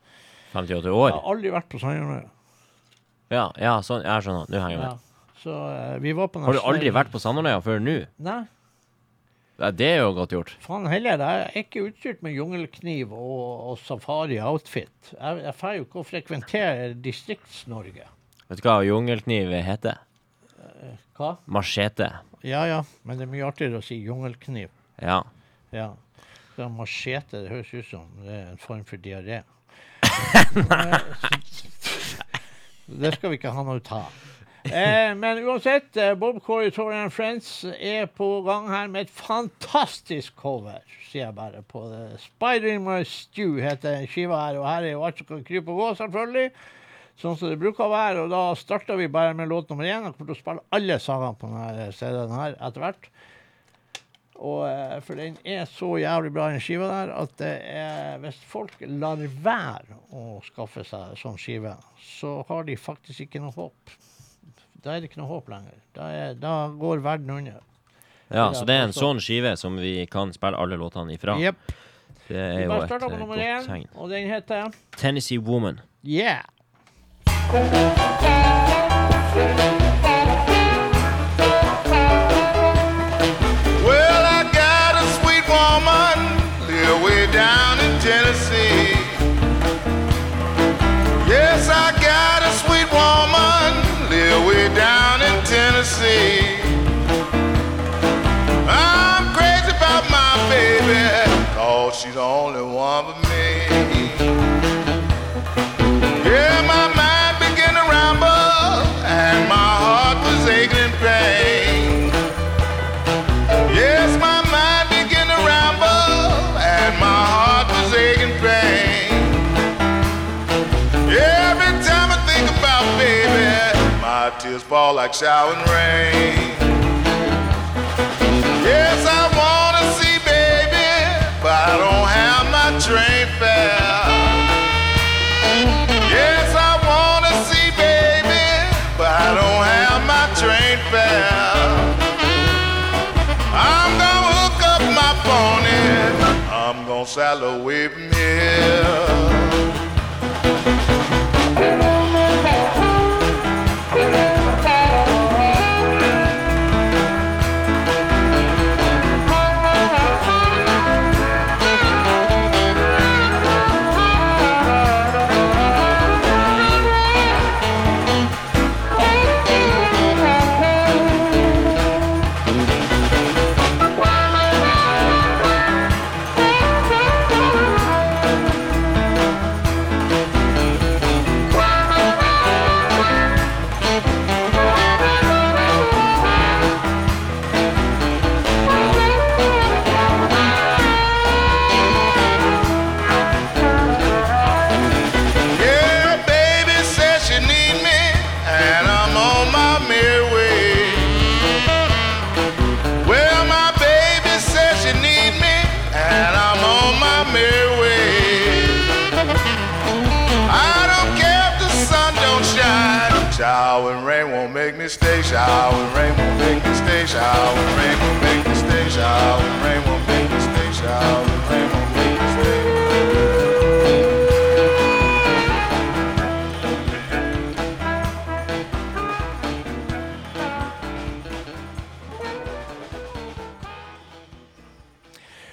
58 år? Jeg har aldri vært på Sandjordøya. Ja, ja sånn, jeg skjønner. Nå henger jeg Ja. med. Så eh, vi var på Har du aldri vært på Sandjordøya før nå? Nei. Det er jo godt gjort. Faen heller, jeg er ikke utstyrt med jungelkniv og, og safari-outfit. Jeg, jeg får jo ikke å frekventere Distrikts-Norge. Vet du hva jungelkniv heter? Hva? Machete. Ja ja, men det er mye artigere å si jungelkniv. Ja. Ja. Så machete, det høres ut som det er en form for diaré. det skal vi ikke ha noe ut av. Eh, men uansett, eh, Bob Corey Torian Friends er på gang her med et fantastisk cover, sier jeg bare på det. Spider in my stew heter skiva her, og her er jo alt som kan krype og gå, selvfølgelig. Sånn som det bruker å være. Og da starter vi bare med låt nummer én. Jeg kommer til å spille alle sangene på denne CD-en her etter hvert. Og, eh, for den er så jævlig bra, den skiva der, at det er, hvis folk lar være å skaffe seg sånn skive, så har de faktisk ikke noe håp. Da er det ikke noe håp lenger. Da, er, da går verden under. ja, så det er en sånn skive som vi kan spille alle låtene ifra. Jepp. Det Vi er jo et eh, nummer godt tegn. og den heter Tennessee Woman. Yeah. She's the only one for like showering rain. Yes, I wanna see baby, but I don't have my train fare. Yes, I wanna see baby, but I don't have my train fare. I'm gonna hook up my pony. I'm gonna saddle away from here. Shower and rain won't won't make me stay. Shower and rain won't make me stay. Shower and rain won't make me stay. Shower and rain won't make me stay. Shower and rain won't make me stay.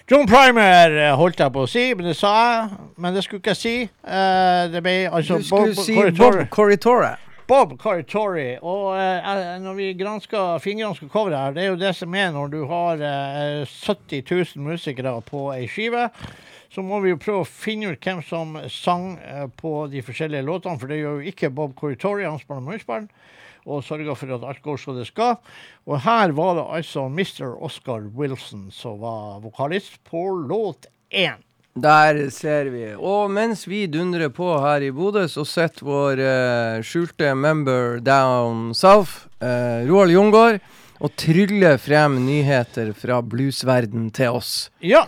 John Primer eh, holdt jeg på å si, men det sa jeg. Men det skulle ikke jeg si. Eh, det ble altså Du skulle si Corritore. Bob Corritore. Bob Caritori. Og eh, eh, når vi gransker, fingransker coveret her, det er jo det som er når du har eh, 70 000 musikere på ei skive. Så må vi jo prøve å finne ut hvem som sang eh, på de forskjellige låtene, for det gjør jo ikke Bob Caritori. han spiller munnspill. Og sørger for at alt går som det skal. Og her var det altså Mr. Oscar Wilson som var vokalist på låt én. Der ser vi. Og mens vi dundrer på her i Bodø, så sitter vår eh, skjulte member down south, eh, Roald Jungård, og tryller frem nyheter fra bluesverden til oss. Ja.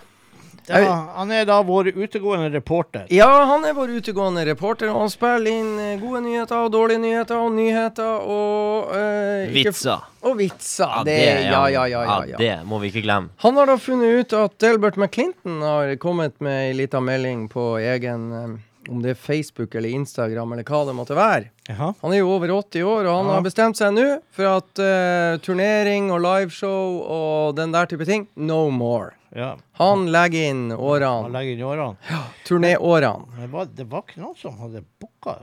Var, han er da vår utegående reporter. Ja, han er vår utegående reporter, og han spiller inn eh, gode nyheter og dårlige nyheter og nyheter og eh, ikke Vitser. Og vitser. det, ja, ja, ja, ja, ja. Det må vi ikke glemme. Han har da funnet ut at Delbert McClinton har kommet med ei lita melding på egen eh, Om det er Facebook eller Instagram eller hva det måtte være. Jaha. Han er jo over 80 år, og han Ja. har bestemt seg nå for at eh, turnering og liveshow og den der type ting no more. Ja. Han legger inn årene. Han legger inn årene. årene. turnéårene. Det var, det var ikke noen som hadde booka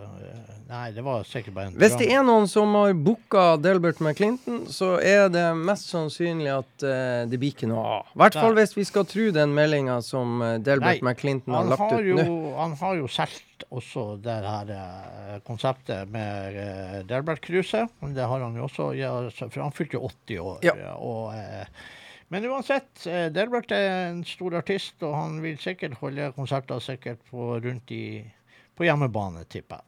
Nei, det var sikkert bare en Hvis det er noen som har booka Delbert McClinton, så er det mest sannsynlig at uh, det blir ikke noe av. I hvert fall hvis vi skal tro den meldinga som eh, Delbert Nei, McClinton har lagt har, ut nå. han har jo solgt også det her uh, konseptet med uh, Delbert-cruiset. Det har han jo også, ja, for han fylte jo 80 år. Ja. Og, eh, men uansett, eh, Delbert er en stor artist, og han vil sikkert holde konserter sikkert på, rundt i, på hjemmebane, tipper jeg.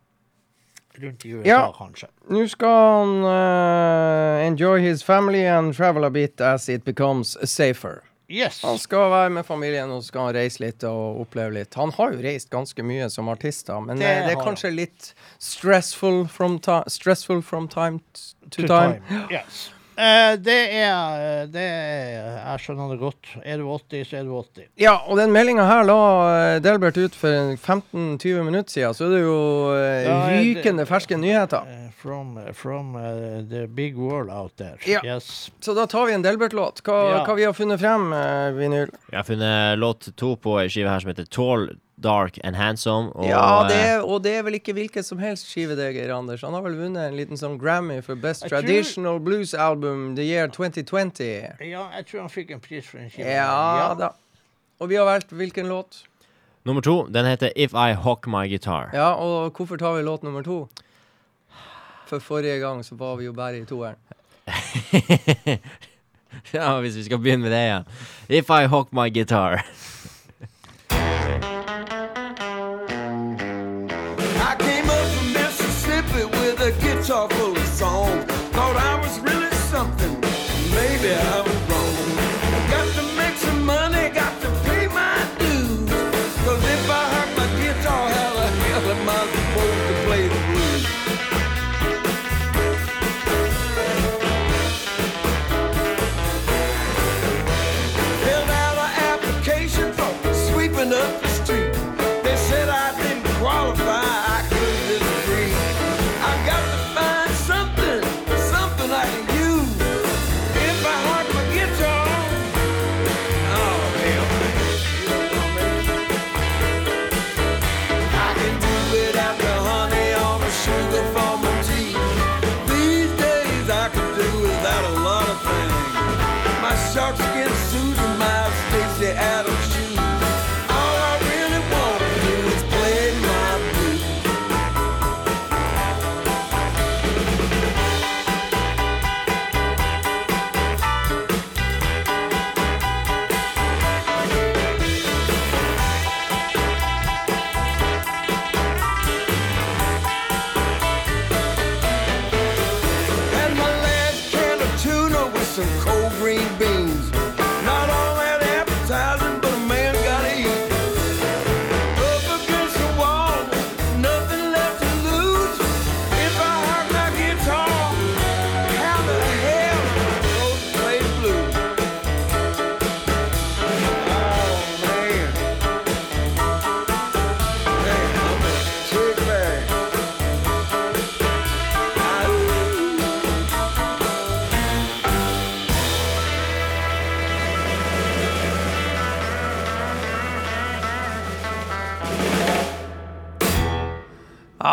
Rundt i USA, Ja. kanskje. Nå skal han uh, enjoy his family and travel a bit as it becomes safer. Yes. Han skal være med familien og skal reise litt og oppleve litt. Han har jo reist ganske mye som artist, da, men Det eh, det er kanskje litt stressful from, stressful from time to, to, time. time. Yes. Eh, det er det er, Jeg skjønner det godt. Er du 80, så er du 80. Ja, og den meldinga her la eh, Delbert ut for 15-20 minutter siden, så er det jo eh, Ja, det- rykende ferske nyheter. Eh, from from uh, the big world out there. Ja. Yes. Så da tar vi en Delbert-låt. Hva, Ja. hva vi har funnet frem, uh, Vinyl? Vi har funnet låt to på ei skive her som heter Tall, Dark and Handsome. Og, Ja, det eh, er, og det er vel ikke hvilket som helst skive, det, Geir Anders. Han har vel vunnet en liten sånn Grammy for Best Jeg tror- Traditional Blues Album the year 2020. Ja, jeg tror han fikk en pris for en skive. Ja da. Og vi har valgt hvilken låt? Nummer to, den heter If I Hock My Guitar. Ja, og hvorfor tar vi låt nummer to? For forrige gang så var vi jo bare i toeren. Ja, hvis vi skal begynne med det igjen. If I Hock My Guitar. With a guitar full of songs. Thought I was really something. Maybe I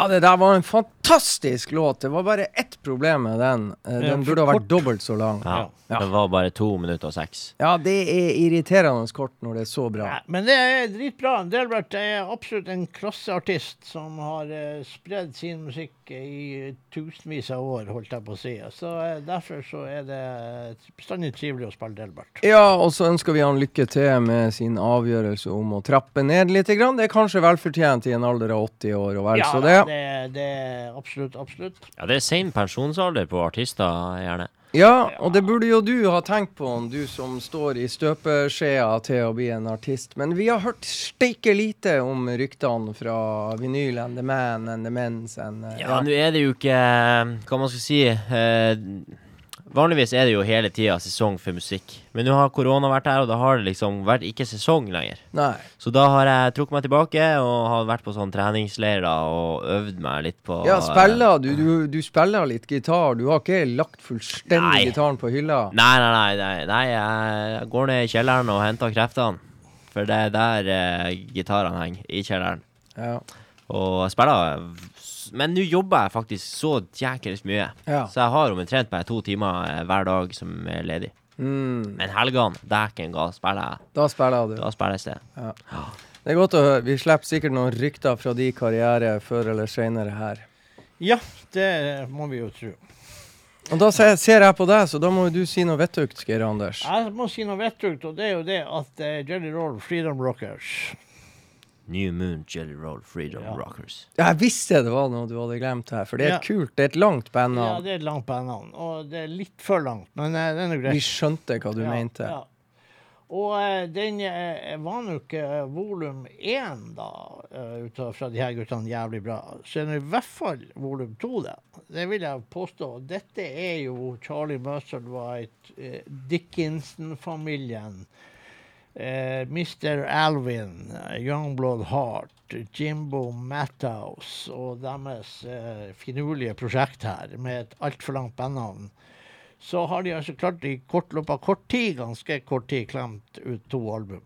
det der var en fantastisk låt. Det var bare ett problem med den. Eh, Den burde ha vært dobbelt så lang. Ja. Ja. Det var bare to minutter og seks. Ja, det er irriterende kort når det er så bra. Ja, Men det er dritbra. Delbert er absolutt en klasseartist som har uh, spredd sin musikk i tusenvis av år, holdt jeg på å si. Så eh, derfor så er det bestandig trivelig å spille Delbert. Ja, og så ønsker vi han lykke til med sin avgjørelse om å trappe ned litt. Grann. Det er kanskje velfortjent i en alder av 80 år å være Ja, så det. det, det er absolutt, absolutt. Ja, det er sein pensjonsalder på artister, gjerne. Ja, og det burde jo du ha tenkt på, du som står i støpeskjea til å bli en artist. Men vi har hørt steike lite om ryktene fra vinyl and the man and the men's and uh, Ja, nå er det jo ikke Hva man skal si eh, Vanligvis er det jo hele tida sesong for musikk. Men nå har korona vært her, og da har det liksom vært ikke sesong lenger. Nei. Så da har jeg trukket meg tilbake og har vært på sånn treningsleirer og øvd meg litt på Ja, spiller du, du, du spiller litt gitar. Du har ikke lagt fullstendig Nei. gitaren på hylla? Nei, nei, nei, nei, nei jeg går ned i kjelleren og henter kreftene. For det er der eh, gitarene henger, i kjelleren. Ja. Og jeg spiller Men nå jobber jeg faktisk så jækels mye. ja. Så jeg har omtrent bare to timer eh, hver dag som er ledig. Mm, Men helgene, dæken ga, spiller jeg. da spiller du. Da spiller jeg ja. Det er godt å høre. Vi slipper sikkert noen rykter fra de karriere før eller senere her. Ja, det må vi jo tro. Og da ser, ser jeg på deg, så da må jo du si noe vettugt, Geir Anders. Jeg må si noe vettugt, og det er jo det at uh, Jelly Roll Freedom Rockers New Moon Jelly Roll Freedom Ja. Rockers. Jeg visste det var noe du hadde glemt her, for det er Ja. kult, det er et langt Ja, det er et langt bandnavn, og det er litt for langt, men eh, det er nå Vi skjønte hva du Ja, mente. ja. Og eh, den eh, var nå ikke eh, volum én, da, uh, ut fra de her guttene, jævlig bra. Så er det i hvert fall volum to, det. Det vil jeg påstå. Dette er jo Charlie Musselwhite, White, Dickinson-familien. Eh, Mr. Alvin, eh, Youngblood Heart, Jimbo Matthouse og deres eh, finurlige prosjekt her, med et altfor langt bandnavn så har de altså klart i kort løpet av kort tid, ganske kort tid, klemt ut to album.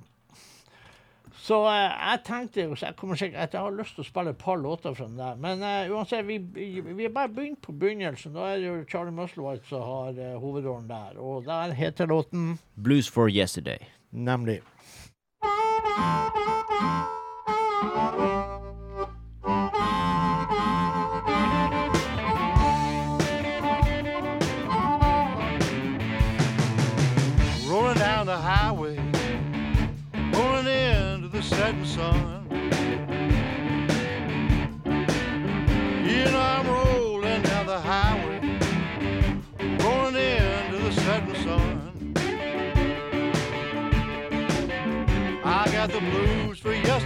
Så eh, jeg tenkte så jeg kommer sikkert, at jeg har lyst til å spille et par låter fra den der. Men eh, uansett, vi, vi er bare begynt på begynnelsen. Da er det jo Charlie Musselwhite som har eh, hovedrollen der. Og der heter låten Blues for Yesterday. Nemlig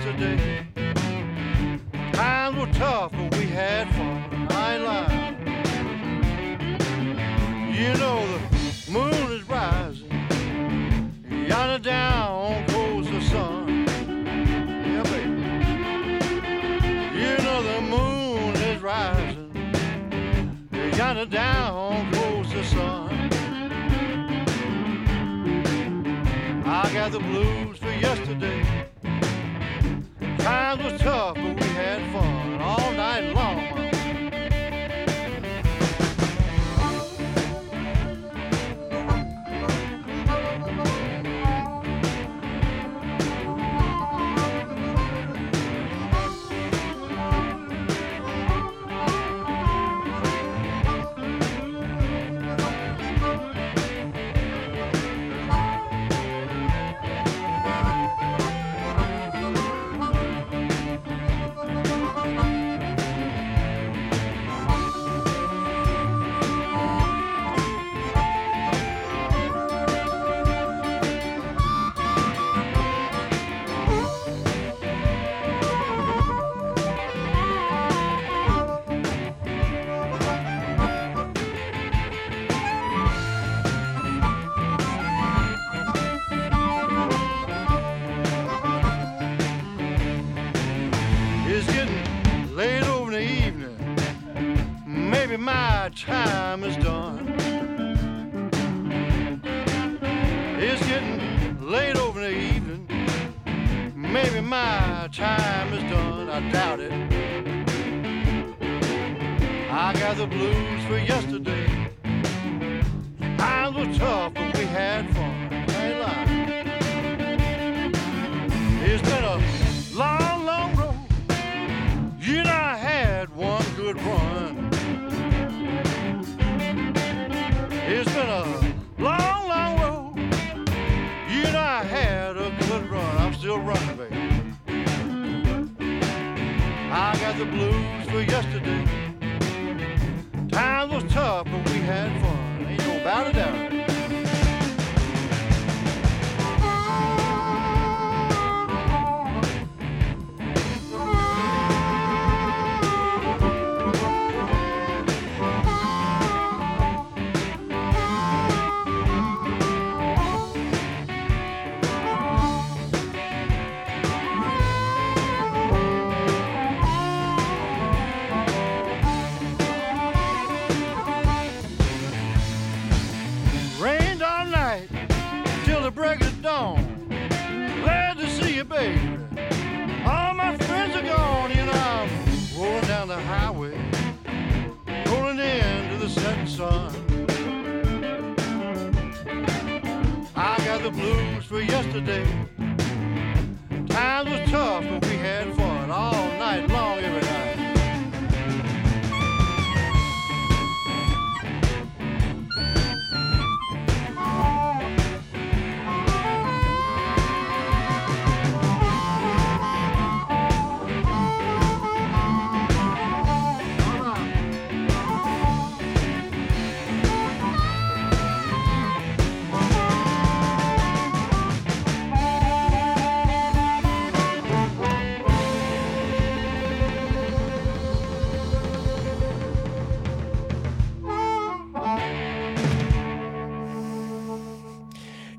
yesterday. Times were tough, but we had fun. I ain't lying. You know the moon is rising. Yonder down goes the sun. Yeah, baby. You know the moon is rising. Yonder down goes the sun. I got the blues for yesterday. Times was tough, but we had fun all night long. Time is done. It's getting late over the evening. Maybe my time is done. I doubt it. I got the blues for yesterday. Times were tough, but we had Got the blues for yesterday. Times was tough, but we had fun. Ain't no about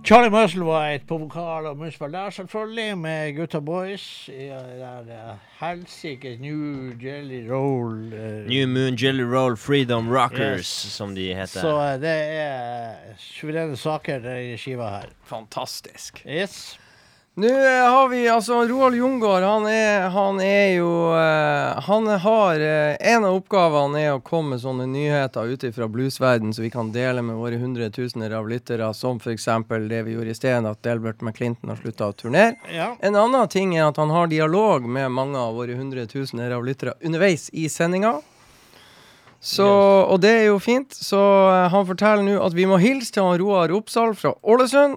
Charlie Musselwhite på vokal og munnspill der, selvfølgelig, med Gutta Boys. i helsike New Jelly Roll. Uh, New Moon Jelly Roll Freedom Rockers, Yes. som de heter. Så eh, det er suverene saker, den skiva her. Fantastisk. Yes. Nå eh, har vi altså Roald Jungård. Han er, han er jo uh, Han har uh, En av oppgavene er å komme med sånne nyheter ute fra bluesverden så vi kan dele med våre hundretusener av lyttere, som f.eks. det vi gjorde i sted, at Delbert McClinton har slutta å turnere. Ja. En annen ting er at han har dialog med mange av våre hundretusener av lyttere underveis i sendinga. Så, Og det er jo fint. Så uh, han forteller nå at vi må hilse til han Roar Oppsal fra Ålesund,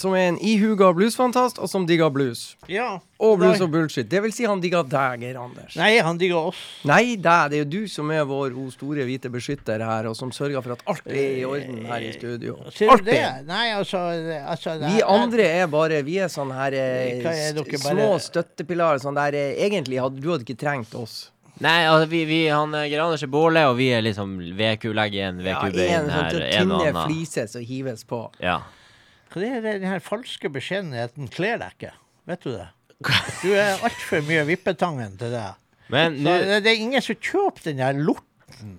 som er en ihuga bluesfantast, og som digger blues. ja. Og blues og bullshit. Det vil si han digger deg, Geir Anders. Nei, han digger oss. Nei, deg. Det er jo du som er vår o store hvite beskytter her, og som sørger for at alt er i orden her i studio. Sier Alt du det? Nei, altså, altså det Vi andre er bare Vi er sånn her eh, er bare- små støttepilarer. Sånn der eh, Egentlig hadde du hadde ikke trengt oss. Nei, altså, vi, vi, han eh, Geir Anders er bålet, og vi er liksom VQ-leggen, Ja, VQ-bein en sånn her, en sånn tynne annen. fliser som hives på. Ja. Hva er det, den her falske beskjedenheten kler deg ikke? Vet du det? Du er altfor mye vippetangen til det. Men nå det, det er ingen som kjøper den der lorten.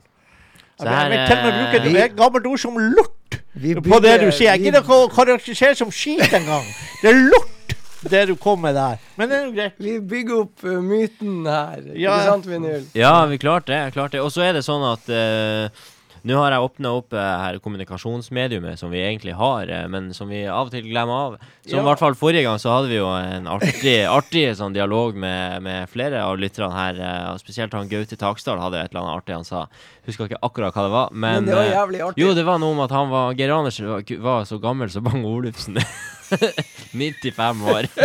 Så Jeg her vil til og med bruke vi- et gammelt ord som lort bygger, på det du sier. Jeg gidder ikke å karakterisere som skit engang. Det er lort, det du kom med der. Men det er jo greit. Vi bygger opp uh, myten her. Ja. Ikke sant, Vinyl? Ja, vi klarte det. Klarte det. Og så er det sånn at eh, nå har jeg åpna opp eh, her kommunikasjonsmediumet som vi egentlig har, eh, men som vi av og til glemmer av. Som Ja. i hvert fall forrige gang så hadde vi jo en artig, artig sånn dialog med, med flere av lytterne her. eh, og spesielt han Gaute Taksdal hadde et eller annet artig han sa. Husker ikke akkurat hva det var, men, Men det var eh, jævlig artig. Jo, det var noe om at han var Geir Andersen var, var så gammel som Bang Olufsen. 95 år.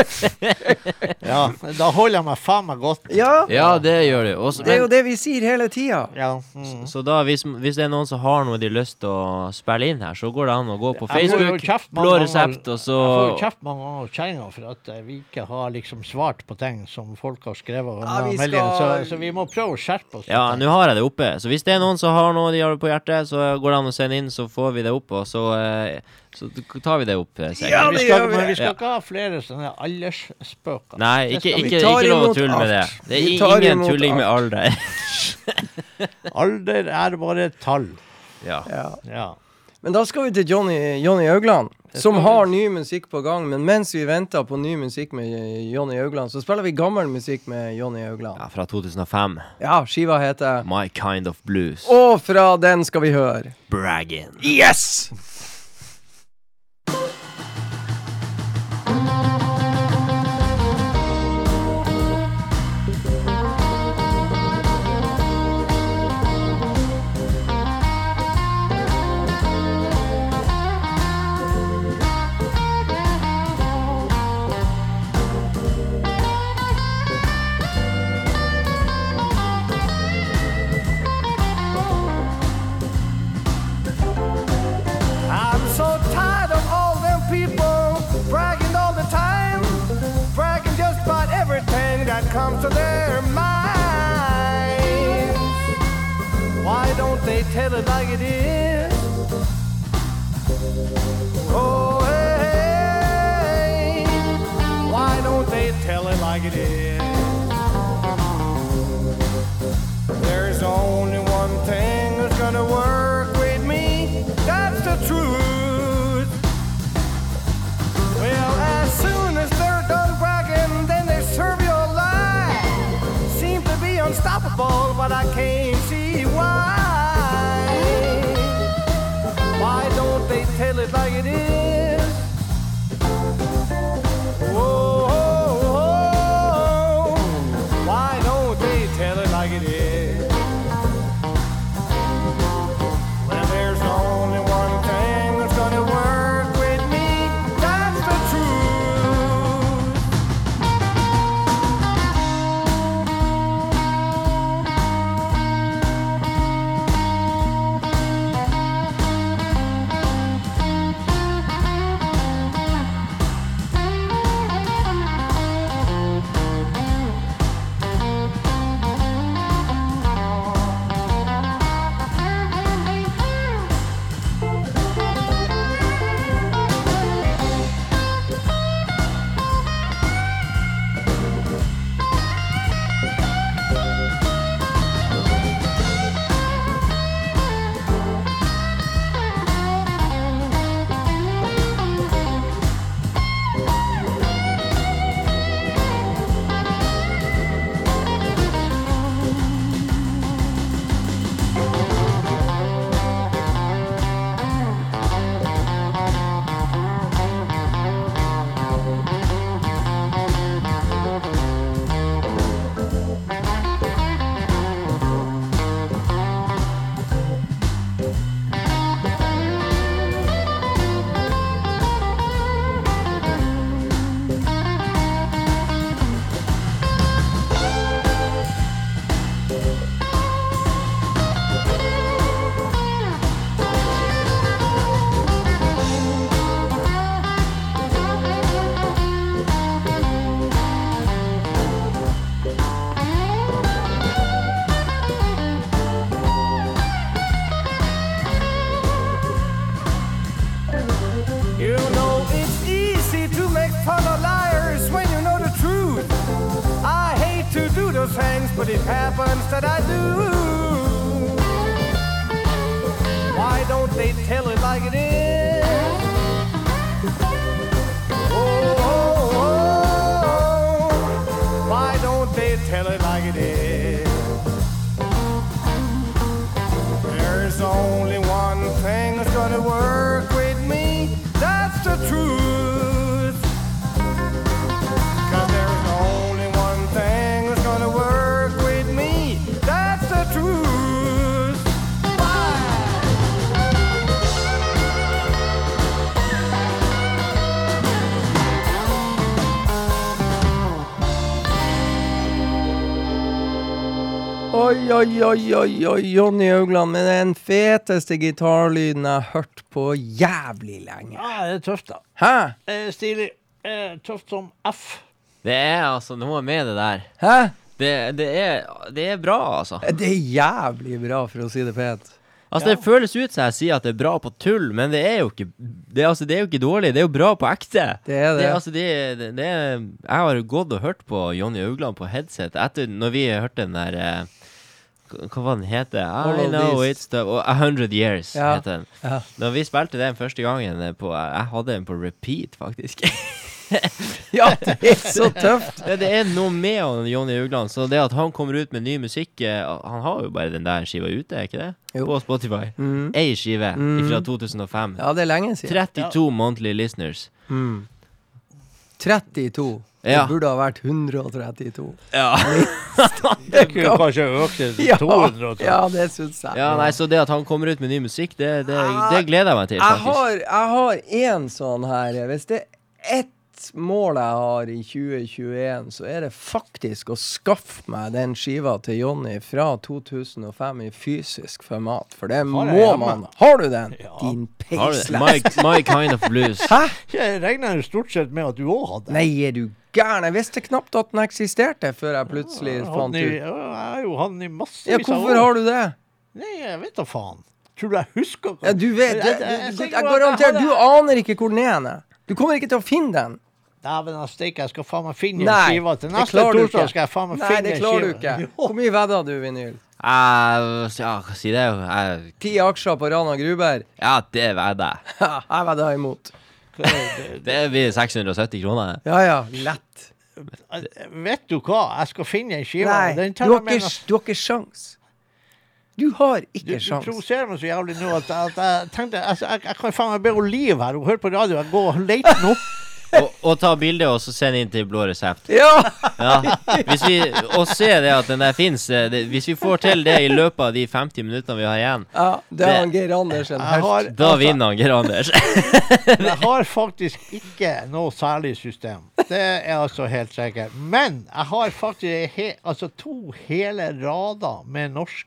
Ja, da holder jeg meg faen meg godt. Ja, Ja, det gjør du. Også, det er jo det vi sier hele tida. Ja. Mm. så da, hvis, hvis det er noen som har noe de har lyst til å spille inn her, så går det an å gå på Facebook, kjeft blå resept, og så Jeg får jo kjeft mange ganger av kjerringa for at vi ikke har liksom svart på ting som folk har skrevet. Ja, vi skal- så, så vi må prøve å skjerpe oss. Ja, nå har jeg det oppe. Så hvis det er noen som har noe de har på hjertet, så går det an å sende inn, så får vi det opp, og så, eh, så tar vi det opp. eh, sikkert. Ja, vi det skal, gjør vi. men vi skal Ja. ikke ha flere sånne aldersspøker. Nei, ikke, ikke, ikke lov å tulle med det. Det er ingen tulling med alder. Alder er bare et tall. Ja. Ja. Ja. Men da skal vi til Johnny, Johnny Haugland. Som har ny musikk på gang. Men mens vi venter på ny musikk med Jonny Haugland, så spiller vi gammel musikk med Jonny Haugland. Ja, fra 2005. Ja, skiva heter My Kind of Blues. Og fra den skal vi høre Bragging. Yes! Things, but it happens that I do. Why don't they tell it like it Oi, oi, oi, oi, Jonny Haugland med den feteste gitarlyden jeg har hørt på jævlig lenge. Ja, det er tøft, da. Hæ? Eh, stilig. Eh, tøft som F. Det er altså noe med det der. Hæ? Det, det, er, det er bra, altså. Det er jævlig bra, for å si det pent. Altså Det føles ut som jeg sier at det er bra på tull, men det er jo ikke Det altså, det er jo ikke dårlig. Det er jo bra på ekte. Det er det. Det, altså, det, det, det er, jeg har gått og hørt på Jonny Haugland på headset etter når vi hørte den der eh, Hva var den heter I know it's the oh, A Hundred Years Ja. heter den. Ja. Da vi spilte den første gangen eh, på Jeg hadde den på repeat, faktisk. Ja, det er så tøft! det, det er noe med han, Jonny Ugland. Så det at han kommer ut med ny musikk eh, Han har jo bare den der skiva ute, er ikke det? Jo. På Spotify. Mm. Ei skive Mm. fra 2005. Ja, det er lenge siden. 32 monthly listeners. Mm. 32. Ja. Det burde ha vært 132. Ja. Det kunne kanskje økt til 200. ja det syns jeg. ja, nei, så det at han kommer ut med ny musikk, det, det, det gleder jeg meg til, Jeg faktisk. har, jeg har en sånn her Hvis det er ett mål jeg har i 2021, så er det faktisk å skaffe meg den skiva til Jonny fra 2005 i fysisk format. For det må man. Har du den? Ja. Din peislest. My, my kind of blues. Hæ? Jeg regner stort sett med at du òg hadde. Nei, er du gæren? Jeg visste knapt at den eksisterte før jeg plutselig ja, fant ut. ja, Jeg har jo hatt den i massevis Ja, hvorfor har du det? Nei, jeg vet da faen. Tror du jeg husker hva Ja, du vet, Jeg- du, jeg- jeg jeg garanterer, du aner ikke hvor den er. Du kommer ikke til å finne den. Dæven steike, jeg skal faen meg finne Nei, skive til det neste torsdag. skal jeg faen meg Nei, det klarer du ikke. Hvor mye vedda du, vinyl? Uh, ja, hva si det? Ti aksjer på Rana Gruber? ja, det vedder jeg. Jeg vedder imot. Det blir 670 kroner. Ja ja, lett. Vet du hva, jeg skal finne en skive. Nei, Den du har ikke, sjans. du har ikke sjans. Du har Du, ikke du sjans. provoserer meg så jævlig nå at, at jeg tenkte altså, jeg, jeg kan faen meg be hun Liv her. Hun hører på radio. Jeg går og leter den opp. Og, og ta bilde og så sende inn til Blå resept. Ja! Ja. Hvis vi, og se det at den der fins. Hvis vi får til det i løpet av de 50 minuttene vi har igjen, ja det er han Geir Andersen. Har, da vinner han Geir Anders. jeg har faktisk ikke noe særlig system. Det er altså helt sikkert. Men jeg har faktisk he, altså to hele rader med norsk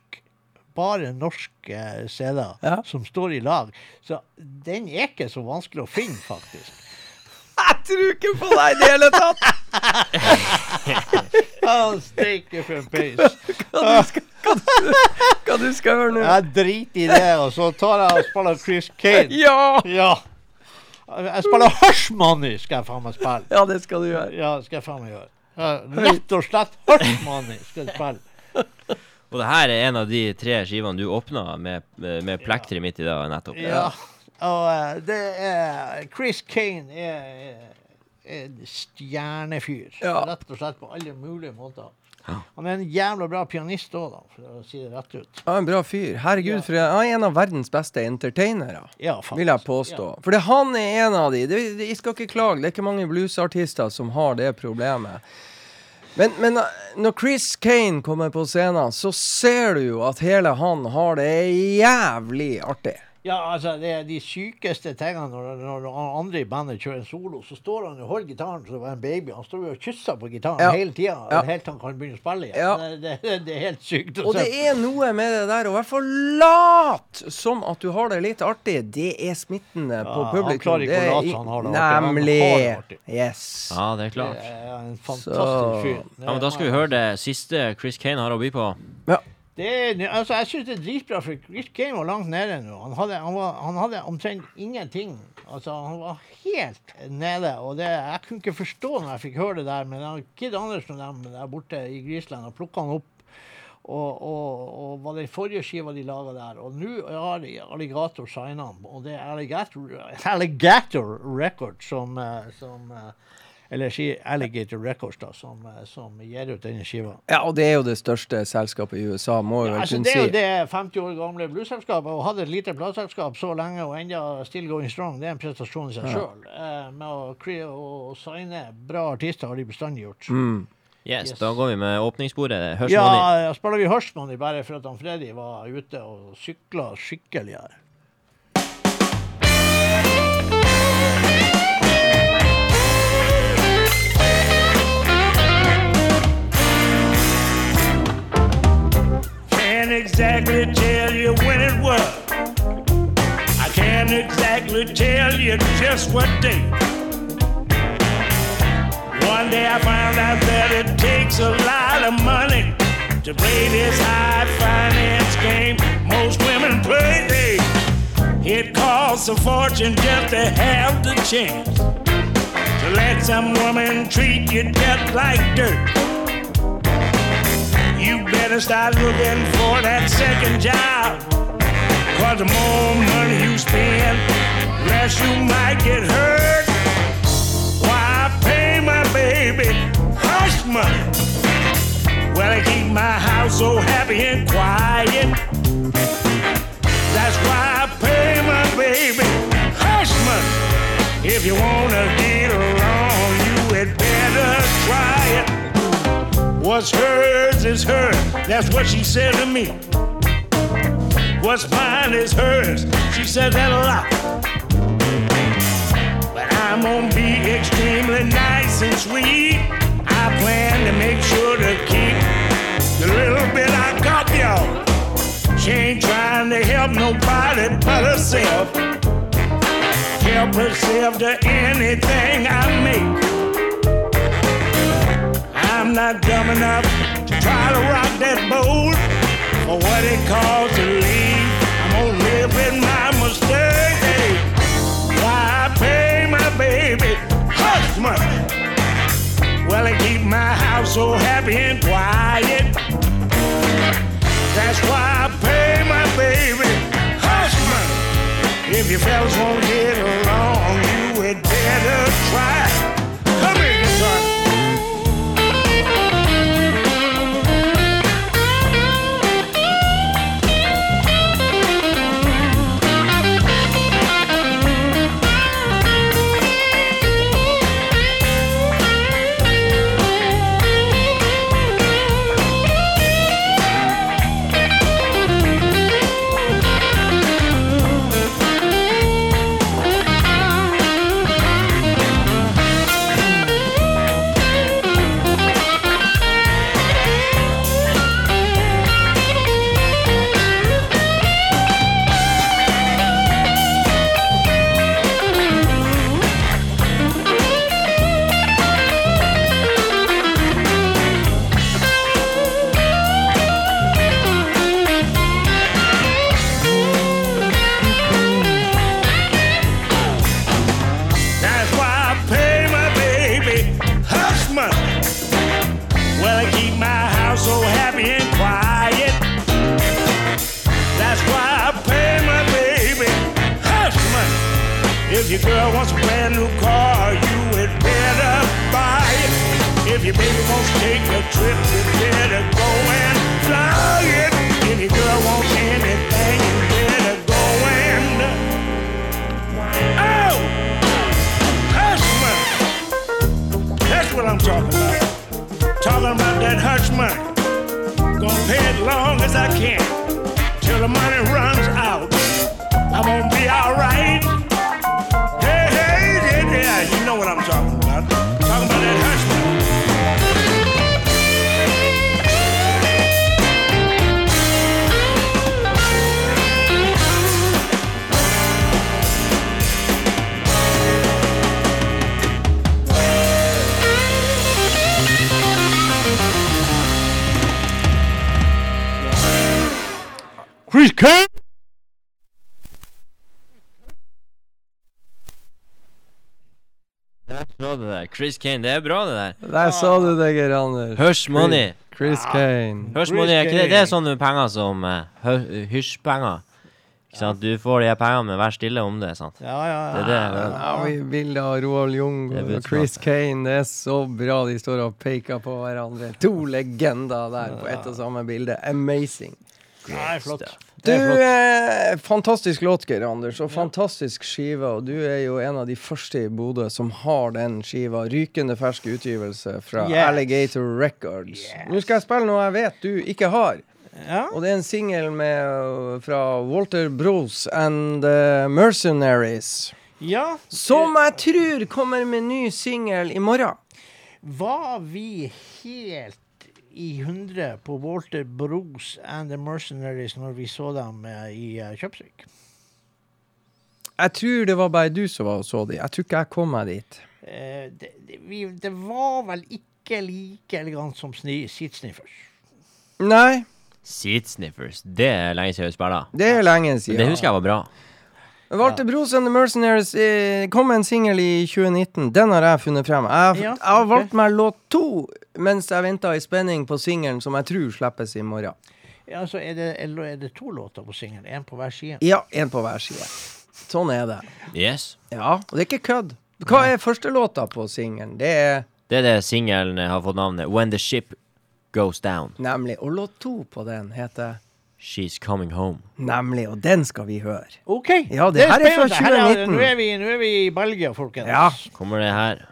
bare norske CD-er Ja. som står i lag. Så den er ikke så vanskelig å finne, faktisk. Jeg tror ikke på deg i det hele tatt! Ah, Steike for en peis. Hva du skal gjøre nå? Jeg driter i det, og så tar jeg og spiller Chris Kane. Ja! Ja. Jeg spiller Hush Money, skal jeg faen meg spille. Ja, det skal du gjøre. Ja, skal jeg faen meg gjøre. Ja, rett og slett Hush Money skal jeg spille. Og det her er en av de tre skivene du åpna med, med, med midt i dag nettopp. Ja. Og eh, det er Chris Kane er, er en stjernefyr. Ja. Rett og slett på alle mulige måter. Han er en jævla bra pianist òg, for å si det rett ut. Ja, en bra fyr. Herregud, Ja. for han er en av verdens beste entertainere. Ja. Vil jeg påstå. For han er en av de. Det, det, jeg skal ikke klage, det er ikke mange bluesartister som har det problemet. Men, men uh, når Chris Kane kommer på scenen, så ser du jo at hele han har det jævlig artig. Ja, altså, det er de sykeste tingene når, når andre i bandet kjører en solo, så står han og holder gitaren som det en baby. Han står jo og kysser på gitaren Ja. hele tida, Ja. helt til han kan begynne å spille igjen. Ja. Det, det, det er helt sykt å Og det er noe med det der å i hvert fall late som at du har det litt artig. Det er smittende på publikum. han klarer ikke Det å late som han har det artig, Nemlig. det artig. Yes. Ja, det er Det klart. er en Så- fantastisk fyr. Ja, men Da skal vi høre det siste Chris Kane har å by på. Ja. Det altså, jeg syns det er dritbra, for Chris Kane var langt nede nå. Han hadde, han var, han hadde omtrent ingenting. Altså, Han var helt nede. Og det, jeg kunne ikke forstå når jeg fikk høre det der, men Kid Andersen og dem der borte i Grisland og plukka han opp. Og, og, og var den forrige skiva de laga der. Og nå har de Alligator signa han. Og det er Alligator, Alligator Record som, eh, som eh, Eller si Alligator Records, da, som, eh, som gir ut denne skiva. ja, og det er jo det største selskapet i USA, må vi Ja, vel altså, kunne det er jo det 50 år gamle blueselskapet, og hadde et lite plateselskap så lenge og enda still going strong, det er en prestasjon i seg sjøl. Eh, med å, å signe bra artister har de bestandig gjort. Mm. Yes, Yes. Da går vi med åpningsbordet. Hørs Ja, Money. ja, spiller vi Hushmoney bare for at han Freddy var ute og sykla skikkelig her. Exactly tell you when it was. I can't exactly tell you just what day. One day I found out that it takes a lot of money to play this high finance game most women play. It costs a fortune just to have the chance to let some woman treat you just like dirt. You better start looking for that second job. Cause the more money you spend, less you might get hurt. Why pay my baby hush money? Well, I keep my house so happy and quiet. That's why I pay my baby hush money. If you wanna get along, you had better try it. What's hers is hers. That's what she said to me. What's mine is hers. She said that a lot. But I'm gonna be extremely nice and sweet. I plan to make sure to keep the little bit I got, y'all. She ain't trying to help nobody but herself. Help herself to anything I make. I'm not dumb enough to try to rock that boat for what it costs to leave. I'm gonna live with my mistake. Why pay my baby hush money? Well, I keep my house so happy and quiet. That's why I pay my baby hush money. If you fellas won't get along, you had better try. Chris Kane. Det er bra, det der. Der sa du det, Geir Anders. Hush money. Chris Kane. Hush money, er ikke det? Det er sånne penger som uh, hysjpenger. Ikke sant? Du får de her pengene, men vær stille om det. sant? Ja, ja, Det ja. er det. Ja, vi vil av Roald Jung og. Chris Kane. Det er så bra de står og peker på hverandre. To legender der på ett og samme bilde. Amazing. Nei, flott. Du, eh, fantastisk låt, Geir Anders, og fantastisk skive. Og du er jo en av de første i Bodø som har den skiva. Rykende fersk utgivelse fra Yes. Alligator Records. Nå skal jeg spille noe jeg vet du ikke har. Ja. Og det er en singel fra Walter Bros and the Mercenaries. ja. Som jeg tror kommer med ny singel i morgen. Var vi helt i hundre på Walter Brooks and The Mercenaries når vi så dem eh, i uh, Kjøpsvik? Jeg tror det var bare du som var og så dem. Jeg tror ikke jeg kom meg dit. Eh, det, det, vi, det var vel ikke like elegant som sni, Seatsniffers. Nei, Seat Sniffers. Det er lenge siden vi spiller. det er lenge siden. det husker jeg var bra. Walter Bros and the Mercenaries eh, kom med en singel i 2019. Den har jeg funnet frem. Jeg, har- okay. jeg har valgt meg låt to mens jeg venter i spenning på singelen som jeg tror slippes i morgen. Ja, så er det, eller er det to låter på singelen? Én på hver side? Ja, én på hver side. Sånn er det. Yes. Ja, og det er ikke kødd. Hva er første låta på singelen? Det er Det er det singelen har fått navnet When the Ship Goes Down. nemlig Og låt to på den heter She's Coming Home. Nemlig, og den skal vi høre. OK. Ja, det her er fra spennende. Her 2019. Nå er, vi, nå er vi i Belgia, folkens. Ja. Kommer det her.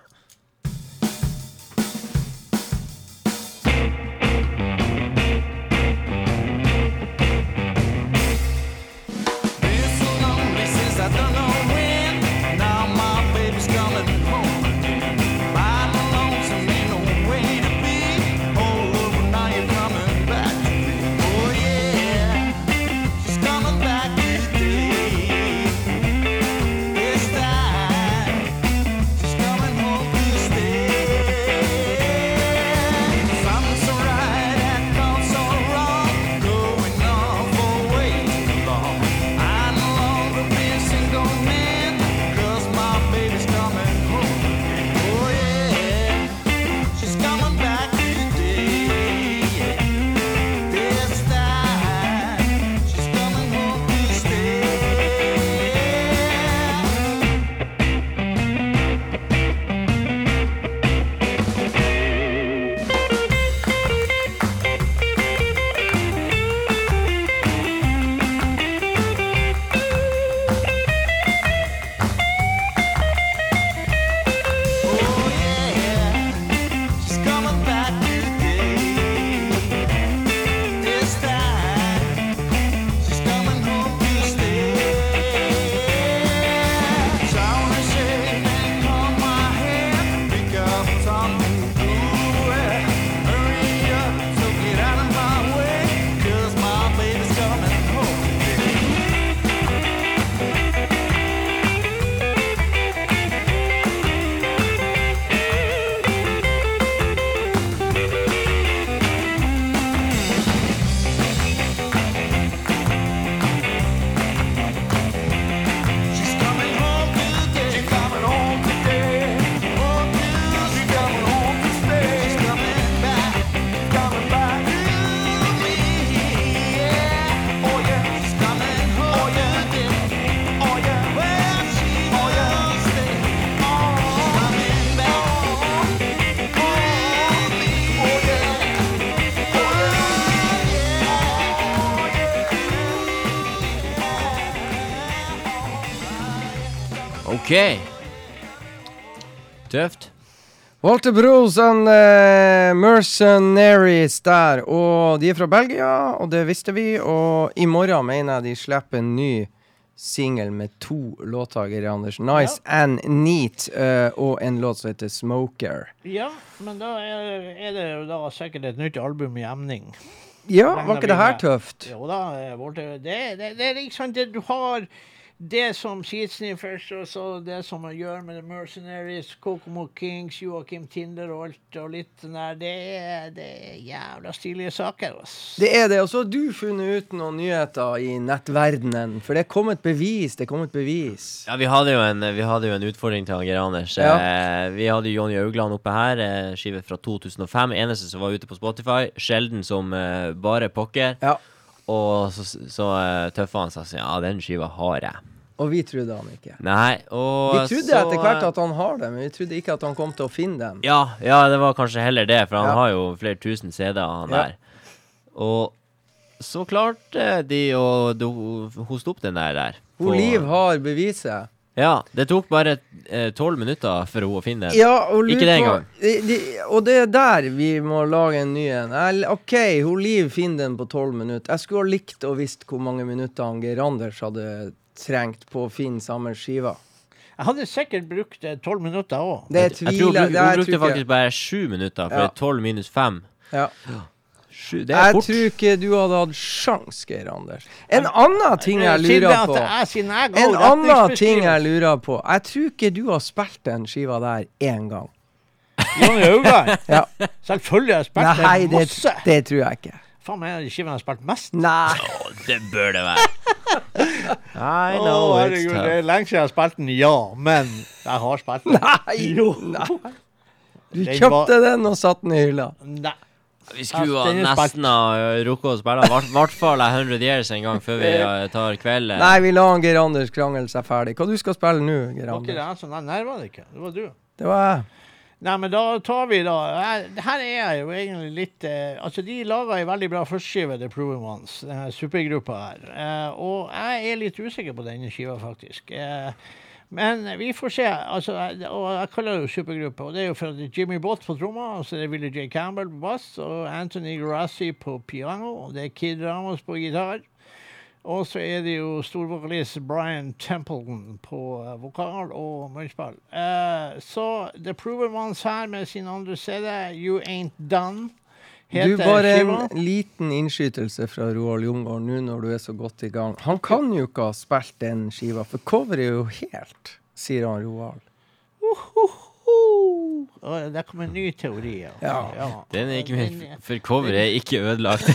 OK. Tøft. Walter Bros and uh, Mercenaries der. Og de er fra Belgia, og det visste vi. Og i morgen mener jeg de slipper en ny singel med to låter, Geir Anders. Nice and Neat, uh, og en låt som heter Smoker. Ja, men da er, er det jo da sikkert et nytt album i emning. Ja, var ikke det her tøft? Jo da, eh, Walter, det, det, det er ikke sant det du har det som Seedsniffers og så det som man gjør med The Mercenaries, Kokomo Kings, Joakim Tinder og alt og litt sånn der, det er, det er jævla stilige saker. ass. Det er det. Og så har du funnet ut noen nyheter i nettverdenen. For det er kommet bevis. Det er kommet bevis. Ja, vi hadde jo en, vi hadde jo en utfordring til Geir Anders. Ja. Eh, vi hadde jo Jonny Augland oppe her, eh, skive fra 2005. Eneste som var ute på Spotify. Sjelden som eh, bare pokker. Ja. Og så, så uh, tøffa han seg og sa ja, den skiva har jeg. Og vi trodde han ikke. Nei, Vi trodde så, etter hvert eh, at han har det, men vi trodde ikke at han kom til å finne dem. Ja, ja, det var kanskje heller det, for han Ja. har jo flere tusen CD-er, han der. Og så klarte de å hoste opp den der. der Hun Liv har beviset. Ja, det tok bare tolv minutter for henne å finne den. Ja, Ikke det engang. De, de, og det er der vi må lage en ny en. OK, hun Liv finner den på tolv minutter. Jeg skulle ha likt å visst hvor mange minutter han Geir Anders hadde trengt på å finne samme skiva. Jeg hadde sikkert brukt eh, tolv minutter òg. Det Jeg tror hun, hun brukte faktisk bare sju minutter, for det er tolv minus fem. Ja. Sju, det er Jeg fort. tror ikke du hadde hatt sjans, Geir Anders. En annen ting jeg lurer på det En annen ting jeg lurer på. Jeg tror ikke du har spilt den skiva der én gang. Jonny Haugland. Ja. Selvfølgelig har jeg spilt Nei, den det, masse. det tror jeg ikke. Faen meg, er det skiven jeg har spilt mest. Nei. Å, det bør det være. I know it's herregud, det tough. er lenge siden jeg har spilt den, ja. Men jeg har spilt den. Nei. Jo. Nei. Du Den kjøpte den og satte den i hylla. Nei. Vi skulle jo nesten ha rukket å spille i hvert fall 100 Years en gang før vi eh, tar kvelden. Nei, vi la han Geir Anders krangle seg ferdig. Hva du skal spille nå, Geir Var ikke det Anders? han som Nei, nei, det ikke. Det var du. Det var jeg. Nei, men da tar vi da Her, her er jeg jo egentlig litt eh, Altså, de laga ei veldig bra førsteskive, The Proven Ones, denne supergruppa her. Eh, og jeg er litt usikker på denne skiva, faktisk. Eh, men vi får se. Altså, og jeg kaller det jo supergruppe. Og det er jo for Jimmy Bott på trommer, og så er det Willie J. Campbell på bass, og Anthony Grassi på piano, og det er Kid Ramos på gitar. Og så er det jo storvokalist Brian Templeton på eh, vokal og munnspill. Uh, så The Proven Ones her med sin andre CD, You Ain't Done, Du, bare skiva. en liten innskytelse fra Roald Jungård nå når du er så godt i gang. Han kan jo ikke ha spilt den skiva, for coveret er jo helt, sier han Roald. Og der kom en ny teori. Ja. Ja. Den er ikke mer for coveret er ikke ødelagt.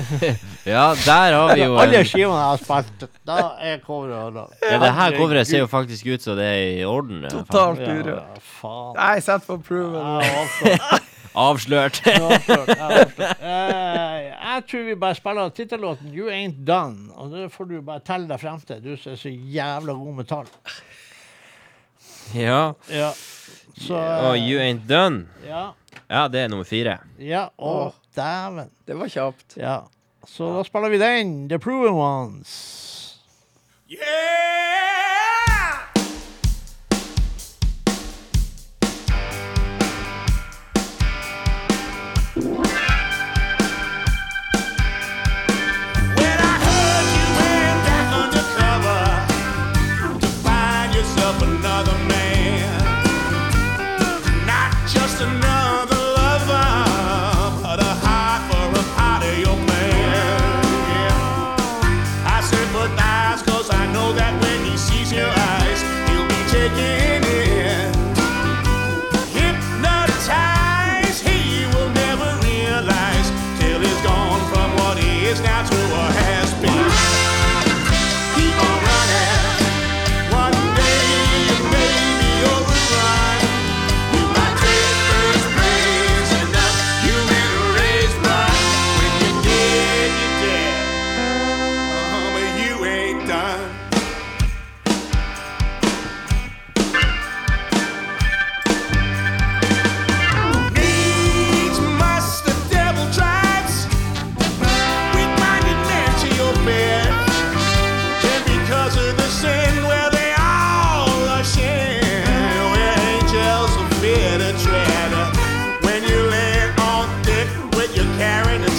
ja, der har vi jo Alle skivene jeg har spilt, da er coveret ødelagt. ja, Det her coveret ser jo faktisk ut som det er i orden. i hvert fall. Totalt urørt. Ja, Nei, sett på proven. Ja, har avslørt. Eh, Jeg tror vi bare spiller tittellåten 'You Ain't Done'. Og det får du bare telle deg frem til, du som er så jævla god med tall. ja. Ja. Så Og You Ain't Done. Ja. Ja, det er nummer fire. ja. Å, dæven. Det var kjapt. Ja. Så da spiller vi den. The Proven Ones. When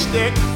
stick.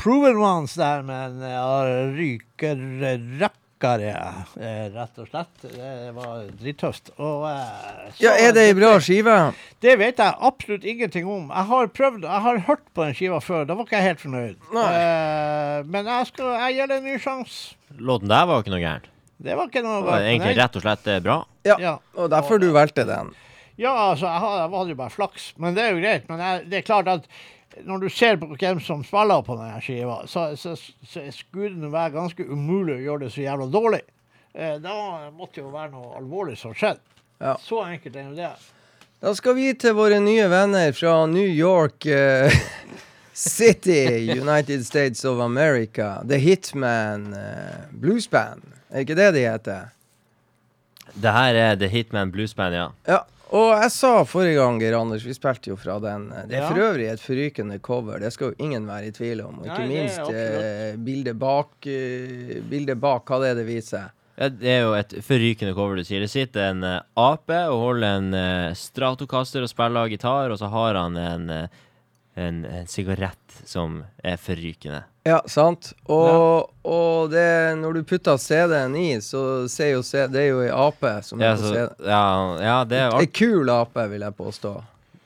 Proven Ones der med en uh, rykerrakkere, eh, rett og slett. Det var drittøft. Og eh, så- Ja, er det ei bra skive? Det vet jeg absolutt ingenting om. Jeg har prøvd, jeg har hørt på den skiva før. Da var ikke jeg helt fornøyd. Nei. Eh, men jeg, skal, jeg gir det en ny sjanse. Låten der var jo ikke noe gærent. Det var ikke noe gærent. egentlig rett og slett eh, bra. Ja. Ja. Og derfor du valgte den. Ja, altså, jeg hadde jo bare flaks, men det er jo greit. Men jeg, det er klart at når du ser på hvem som spiller på denne skiva, så, så, så skulle det være ganske umulig å gjøre det så jævla dårlig. Eh, da måtte jo være noe alvorlig som skjedde. Ja. Så enkelt er jo det. Da skal vi til våre nye venner fra New York uh, City, United States of America. The Hitman uh, Blues Band. Er ikke det de heter? Det her er The Hitman Blues Band, ja. Ja. Og jeg sa forrige gang, Geir Anders, vi spilte jo fra den. eh, Det er Ja. for øvrig et forrykende cover, det skal jo ingen være i tvil om. Og ikke Nei, minst eh, bildet bak, uh, bildet bak, hva det er det viser. Ja, Det er jo et forrykende cover du sier. Det sitter en uh, ape og holder en uh, stratocaster og spiller gitar, og så har han en, en, en sigarett som er forrykende. Ja, sant. Og, og det, når du putter CD-en i, så ser jo CD det er jo ei ape som Ja, er på så, CD. ja, ja, det er Ei kul ape, vil jeg påstå.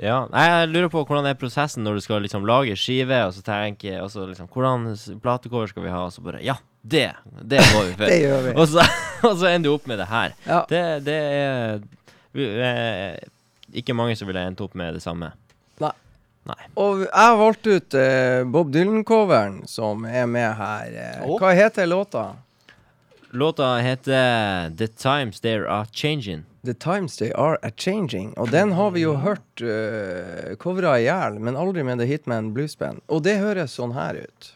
Ja. Nei, jeg lurer på hvordan er prosessen når du skal liksom lage skive, og så tenker og så liksom Hvordan platecover skal vi ha? Og så bare Ja, det! Det går vi for. Det gjør vi. og, så, og så ender du opp med det her. Ja. Det, det er eh, Ikke mange som ville endt opp med det samme. Og jeg har valgt ut eh, Bob Dylan-coveren som er med her. Eh, Hva heter låta? Låta heter The Times They Are Changing. The Times They Are A Changing. Og den har vi jo hørt uh, covra i hjel, men aldri med The Hitman Bluesband. Og det høres sånn her ut.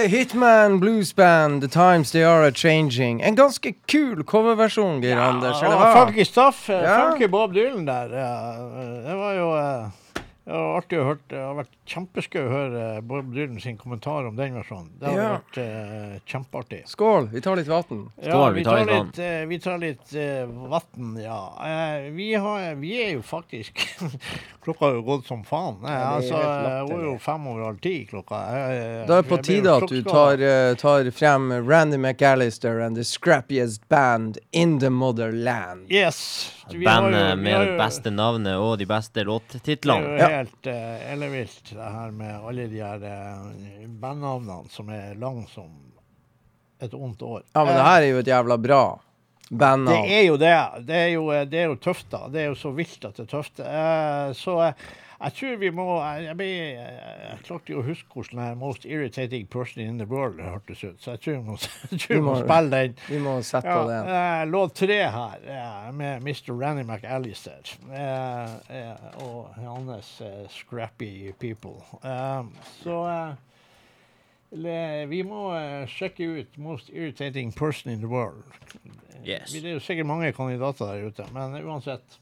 The Hitman Blues Band, The Times They Are A Changing. En ganske kul coverversjon, Geir Anders. eller Ja, hva? funky stuff. eh, Ja. Funky Bob Dylan der. Ja, det var jo eh, det var artig å høre. Det kjempeskøy å høre Bård Bob Dylan sin kommentar om den versjonen. Det har Ja. vært eh, kjempeartig. Skål, vi tar litt vann. Skål, vi tar litt vann. litt, eh, vi tar litt eh, vann, ja. Eh, vi, har, vi er jo faktisk Klokka har jo gått som faen. Eh, Ja, det altså, eh, er jo fem over halv ti klokka. Eh, Da er det på tide at du tar, eh, tar frem Randy McAllister and the scrappiest band in the motherland. Yes. Vi Bandet med det beste navnet og de beste låttitlene. Det er jo helt uh, ellevilt, det her med alle de her uh, bandnavnene som er lang som et ondt år. Ja, men det her er jo et jævla bra Det bandnavn. er jo det. Det er jo, eh, det er jo tøft, da. Det er jo så vilt at det er tøft. Uh, så eh, jeg tror vi må Jeg, jeg, ble, jeg klarte jo å huske hvordan den Most Irritating Person in the World hørtes ut, så jeg tror vi må, tror vi må må- spille den. Vi må sette Ja, den. Uh, låt tre her uh, med Mr. Randy McAllister uh, eh, og hans eh, Scrappy People. Eh, så eh, le, vi må eh, sjekke ut Most Irritating Person in the World. Yes. Det er jo sikkert mange kandidater der ute, men uansett.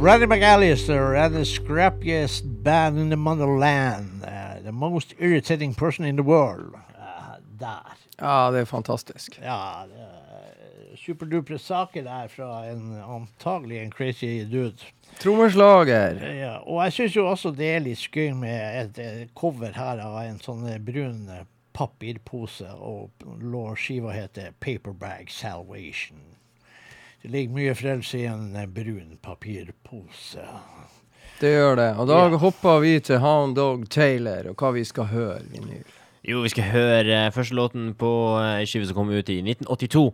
Randy McAllister and the scrappiest band in the motherland. Uh, the most irritating person in the world. Uh, der. Ja, det er fantastisk. Ja, er superdupre saker der fra en antagelig en crazy dude. Trommeslager. Ja, og jeg syns jo også det er litt skøy med et eh, cover her av en sånn eh, brun eh, papirpose, og lårskiva heter Paperbag Salvation. Det ligger mye frelse i en eh, brun papirpose. Det gjør det. Og da Ja. hopper vi til Hound Dog Taylor, og hva vi skal høre. Vinyl. Jo, vi skal høre eh, første låten på skiva som kom ut i 1982.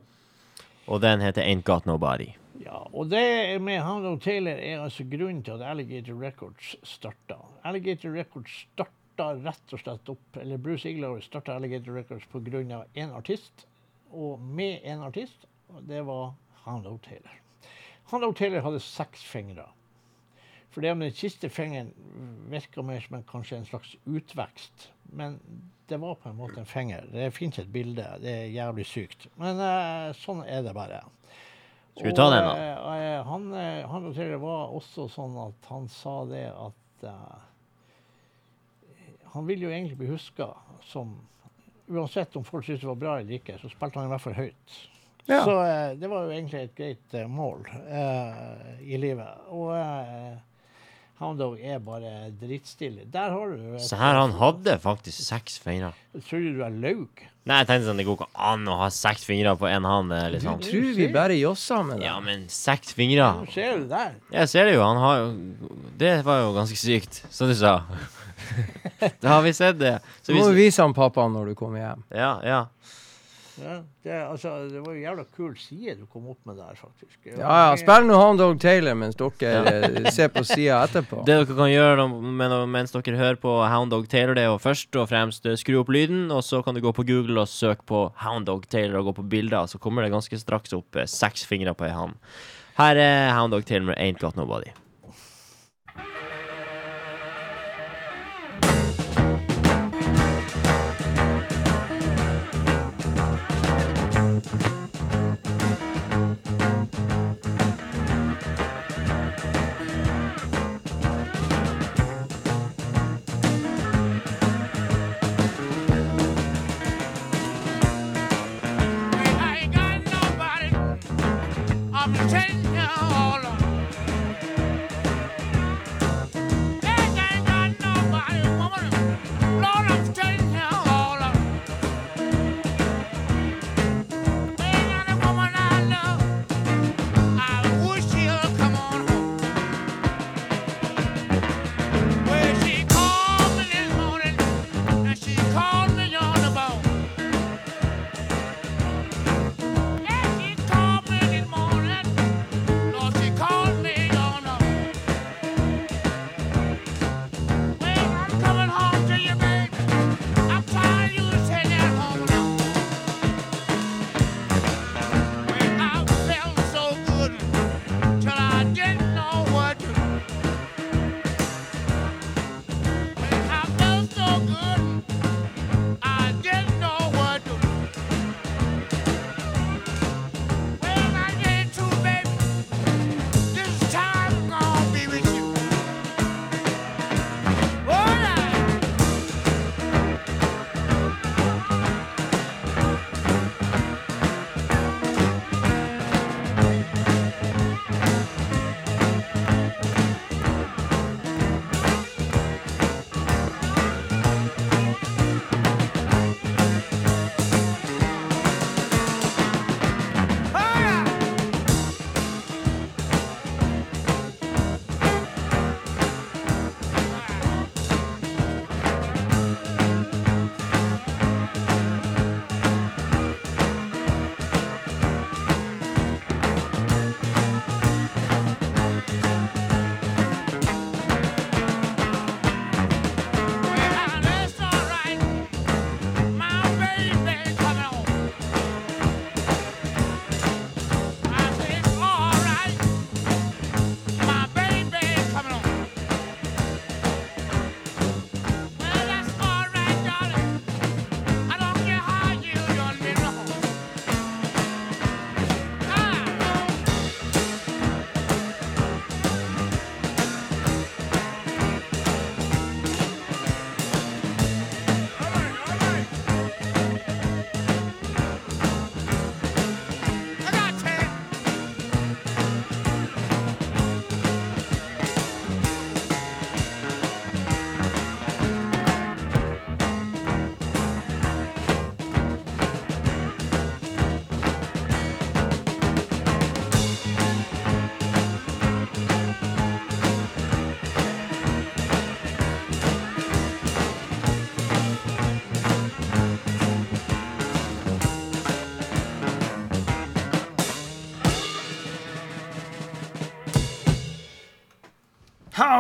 Og den heter Ain't Got Nobody. Ja, og det med Hound Dog Taylor er altså grunnen til at Alligator Records starta. Alligator Records starta rett og slett opp, eller Bruce Iglauer starta Alligator Records av én artist, og med en artist, og det var Dog Taylor. Hound Taylor hadde seks fingre. For det med den siste fingeren virka mer som en, kanskje en slags utvekst. Men det var på en måte en finger. Det finnes et bilde. Det er jævlig sykt. Men uh, sånn er det bare. Skal vi ta den, da? Og, uh, han, eh, han noterer var også sånn at han sa det at Han vil jo egentlig bli huska som Uansett om folk syntes det var bra eller ikke, så spilte han i hvert fall høyt. Ja. Så eh, det var jo egentlig et greit eh, mål eh, i livet. Og eh, Hound Dog er bare drittstille. Der har du et- Så her han hadde faktisk seks fingre. Tror du du er laug? Nei, jeg tenkte sånn, det går ikke an å ha seks fingre på én hånd. Liksom. er Du tror vi bare josser med det? Ja, men seks fingre Nå ser du der. Jeg ser det jo. Han har jo Det var jo ganske sykt, som du sa. da har vi sett det. Så Du må jo vise han pappa når du kommer hjem. ja, ja. Ja, det, altså, det var jo jævla kul side du kom opp med der, faktisk. Ja, ja, Spill nå Hound Dog Taylor mens dere eh, ser på sida etterpå. Det dere kan gjøre men, mens dere hører på Hound Dog Taylor, det er jo først og fremst eh, skru opp lyden, og så kan du gå på Google og søke på Hound Dog Taylor og gå på bilder, så kommer det ganske straks opp eh, seks fingre på ei hand. Her er Hound Dog Taylor med Ain't Got Nobody.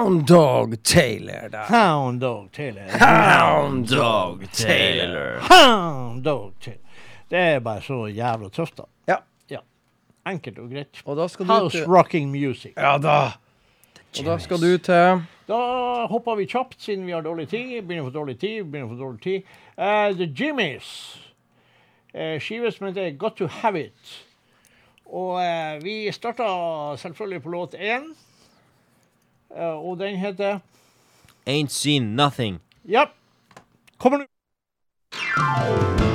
Hound Dog Taylor der. Hound Dog Taylor. Hound Dog Taylor. Hound Dog Taylor. Det er bare så jævla tøft, da. Ja. ja. Enkelt og greit. Og House til... rocking music. Ja da. Og da skal du til Da hopper vi kjapt, siden vi har dårlig tid. Begynner å få dårlig tid, begynner å få dårlig tid. Uh, the Jimmies. Uh, skive som heter Got To Have It. Og uh, vi starta selvfølgelig på låt én. Eh, og den heter Ain't Seen Nothing. Ja. Kommer nå.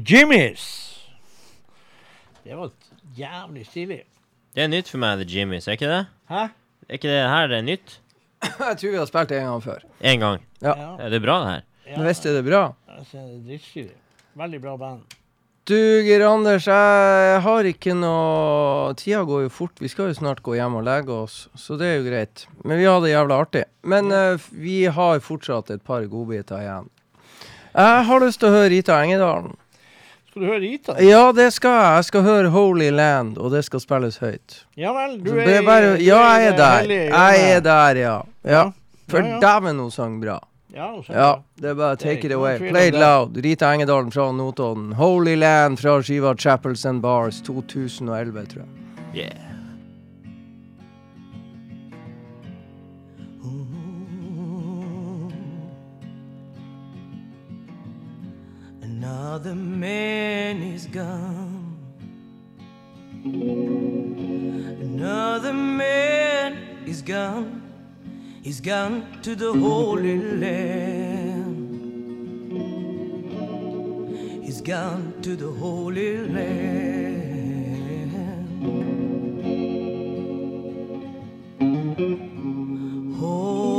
The Jimmies. Det var jævlig stilig. Det er nytt for meg, The Jimmys, er ikke det? Hæ? Er ikke det her det er nytt? Jeg tror vi har spilt det en gang før. En gang. Ja. Er det bra, det her? Ja, Visst er det bra? jeg det er dritstilig. Veldig bra band. Du, Geir Anders, jeg har ikke noe Tida går jo fort. Vi skal jo snart gå hjem og legge oss, så det er jo greit. Men vi har det jævla artig. Men eh, vi har fortsatt et par godbiter igjen. Jeg har lyst til å høre Rita Engedalen. Skal du høre Ita? Ja, det skal jeg. Jeg skal høre Holy Land, og det skal spilles høyt. Ja vel, du er er bare, ja, jeg er der. Jeg er der, ja. ja. For Ja, ja. dæven, hun sang bra. Ja, Ja, det er bare take it away. Play it loud. Rita Engedalen fra Notodden. Holy Land fra skiva Chapels and Bars 2011, tror jeg. Yeah. Another man is gone. Another man is gone. He's gone to the Holy Land. He's gone to the Holy Land. Holy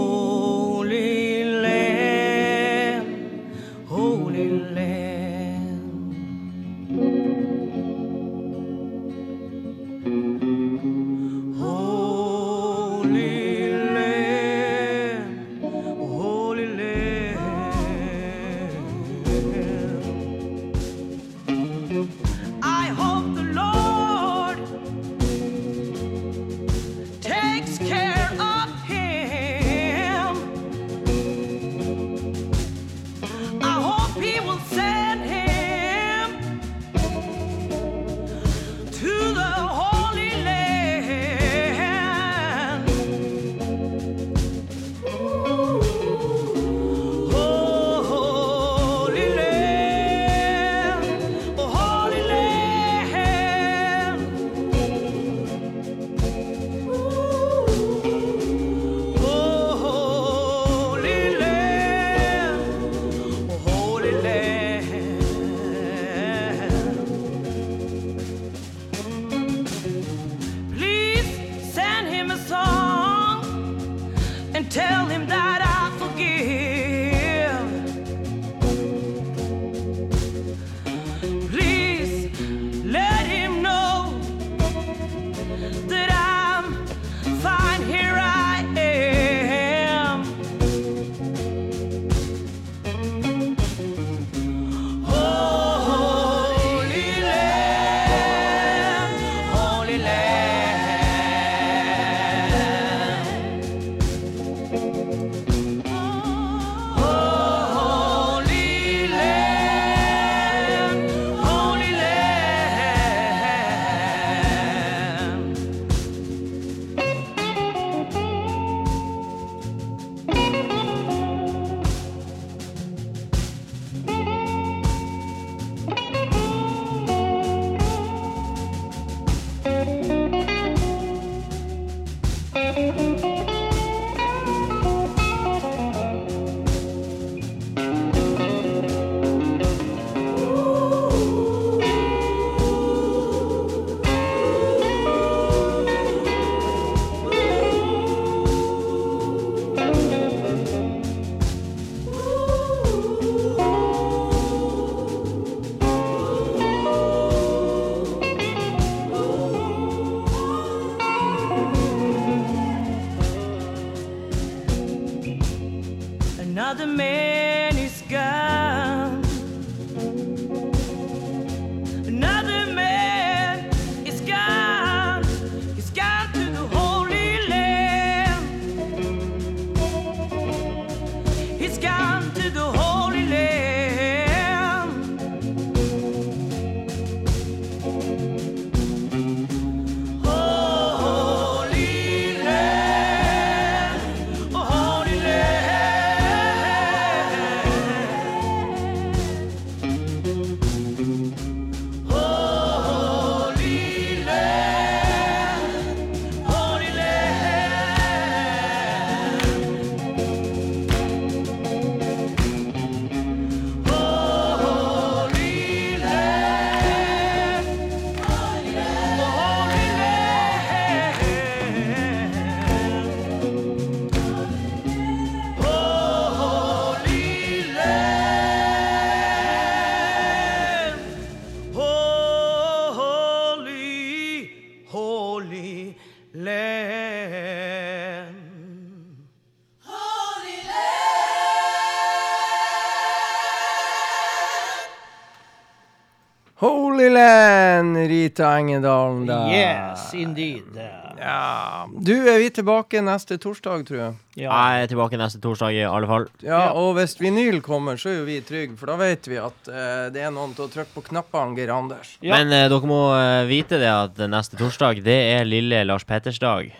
Rita Engedalen der. Yes, indeed. Ja. Du, er vi tilbake neste torsdag, tror jeg. Ja. Jeg er tilbake neste torsdag i alle fall. Ja, og hvis vinyl kommer, så er jo vi trygge, for da vet vi at uh, det er noen til å trykke på knappene, Geir Anders. Ja. Men uh, dere må uh, vite det at neste torsdag, det er lille Lars Petters dag.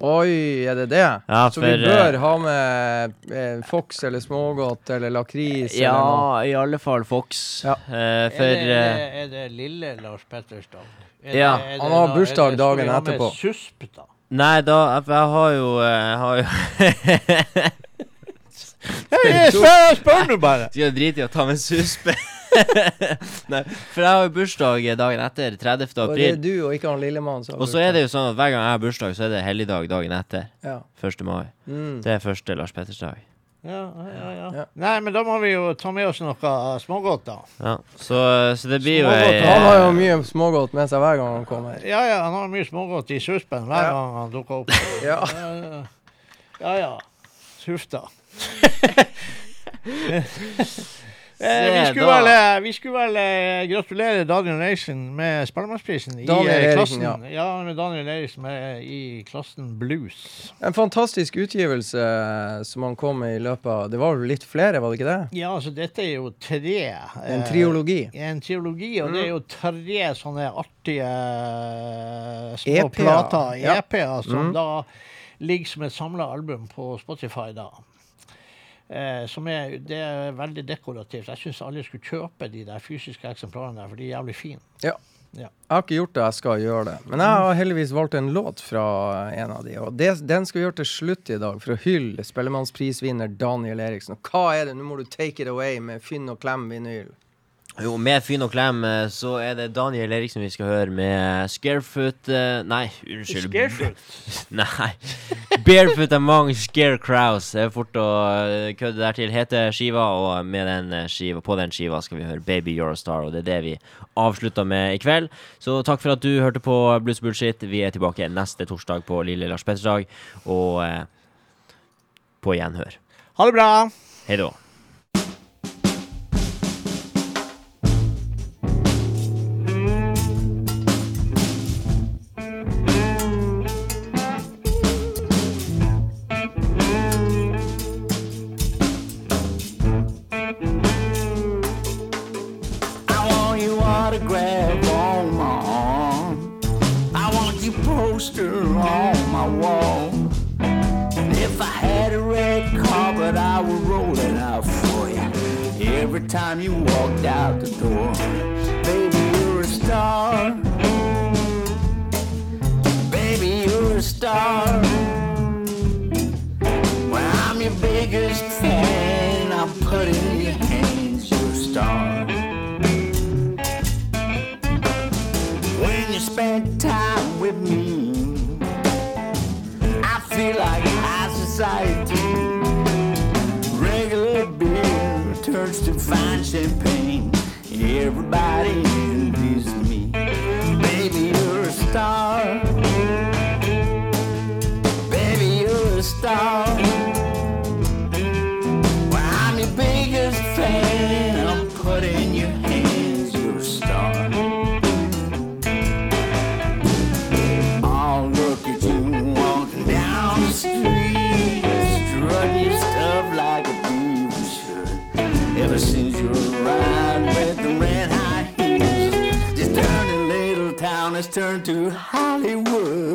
Oi, er det det? Ja, så vi bør eh, ha med eh, Fox eller smågodt eller lakris eller noe? Ja, i alle fall Fox. Ja. Eh, Er det, er, eh, det, er det lille Lars Petters dag? Er Ja. det- Han har da- bursdag er det- skal dagen vi ha med etterpå. Susp, da. Nei, da For jeg har jo eh, Jeg har jo Jeg spør, spør nå bare! Skal drite i å ta med suspe? Nei, for jeg har jo bursdag dagen etter, 30. april. Og det er du og ikke han lillemann som har Og så er det jo sånn at hver gang jeg har bursdag, så er det helligdag dagen etter. Ja. 1. mai. Mm. Det er første Lars Petters dag. Ja, ja, ja. Ja. Nei, men da må vi jo ta med oss noe smågodt, da. Ja, så, så det blir jo ei Han har jo mye smågodt med seg hver gang han kommer. Ja, ja, han har mye smågodt i suspen hver Ja. gang han dukker opp. Ja. Ja, ja. ja, ja. Huff da. Eh, vi, Se skulle vel, eh, vi skulle vel eh, gratulere Daniel Eriksen med Spellemannsprisen i eh, klassen. Ja. med Daniel Eriksen med, i klassen blues. En fantastisk utgivelse som han kom med i løpet av Det var vel litt flere, var det ikke det? Ja, altså dette er jo tre En eh, triologi. En triologi, og det er jo tre sånne artige eh, små EP-er, plater, ja. EP-er, som Mm. da ligger som et samla album på Spotify. da. Eh, som er, det er veldig dekorativt. Jeg syns alle skulle kjøpe de der fysiske eksemplarene der, for de er jævlig fine. Ja. Jeg har ikke gjort det, jeg skal gjøre det. Men jeg har heldigvis valgt en låt fra en av de, og det, den skal vi gjøre til slutt i dag, for å hylle Spellemannsprisvinner Daniel Eriksen. Og hva er det? Nå må du take it away med Finn og klem vinyl. Jo, med Fyn og klem eh, så er det Daniel Eriksen vi skal høre med Scarefoot eh, Nei, unnskyld. Scarefoot. Nei. Barefoot Among Scarecrows. Det er fort å eh, kødde der til. Heter skiva, og med den skiva, på den skiva skal vi høre Baby You're a Star, og det er det vi avslutter med i kveld. Så takk for at du hørte på Blues Bullshit. Vi er tilbake neste torsdag på lille Lars Petters dag, og eh, på gjenhør. Ha det bra! Hei da. Autograph on my arm. I want your poster on my wall. And if I had a red carpet, I would roll it out for you. Every time you walked out the door, baby, you're a star. Baby, you're a star. I feel like high society. Regular beer turns to fine champagne. Everybody envies me. Baby, you're a star. Baby, you're a star. return to Hollywood.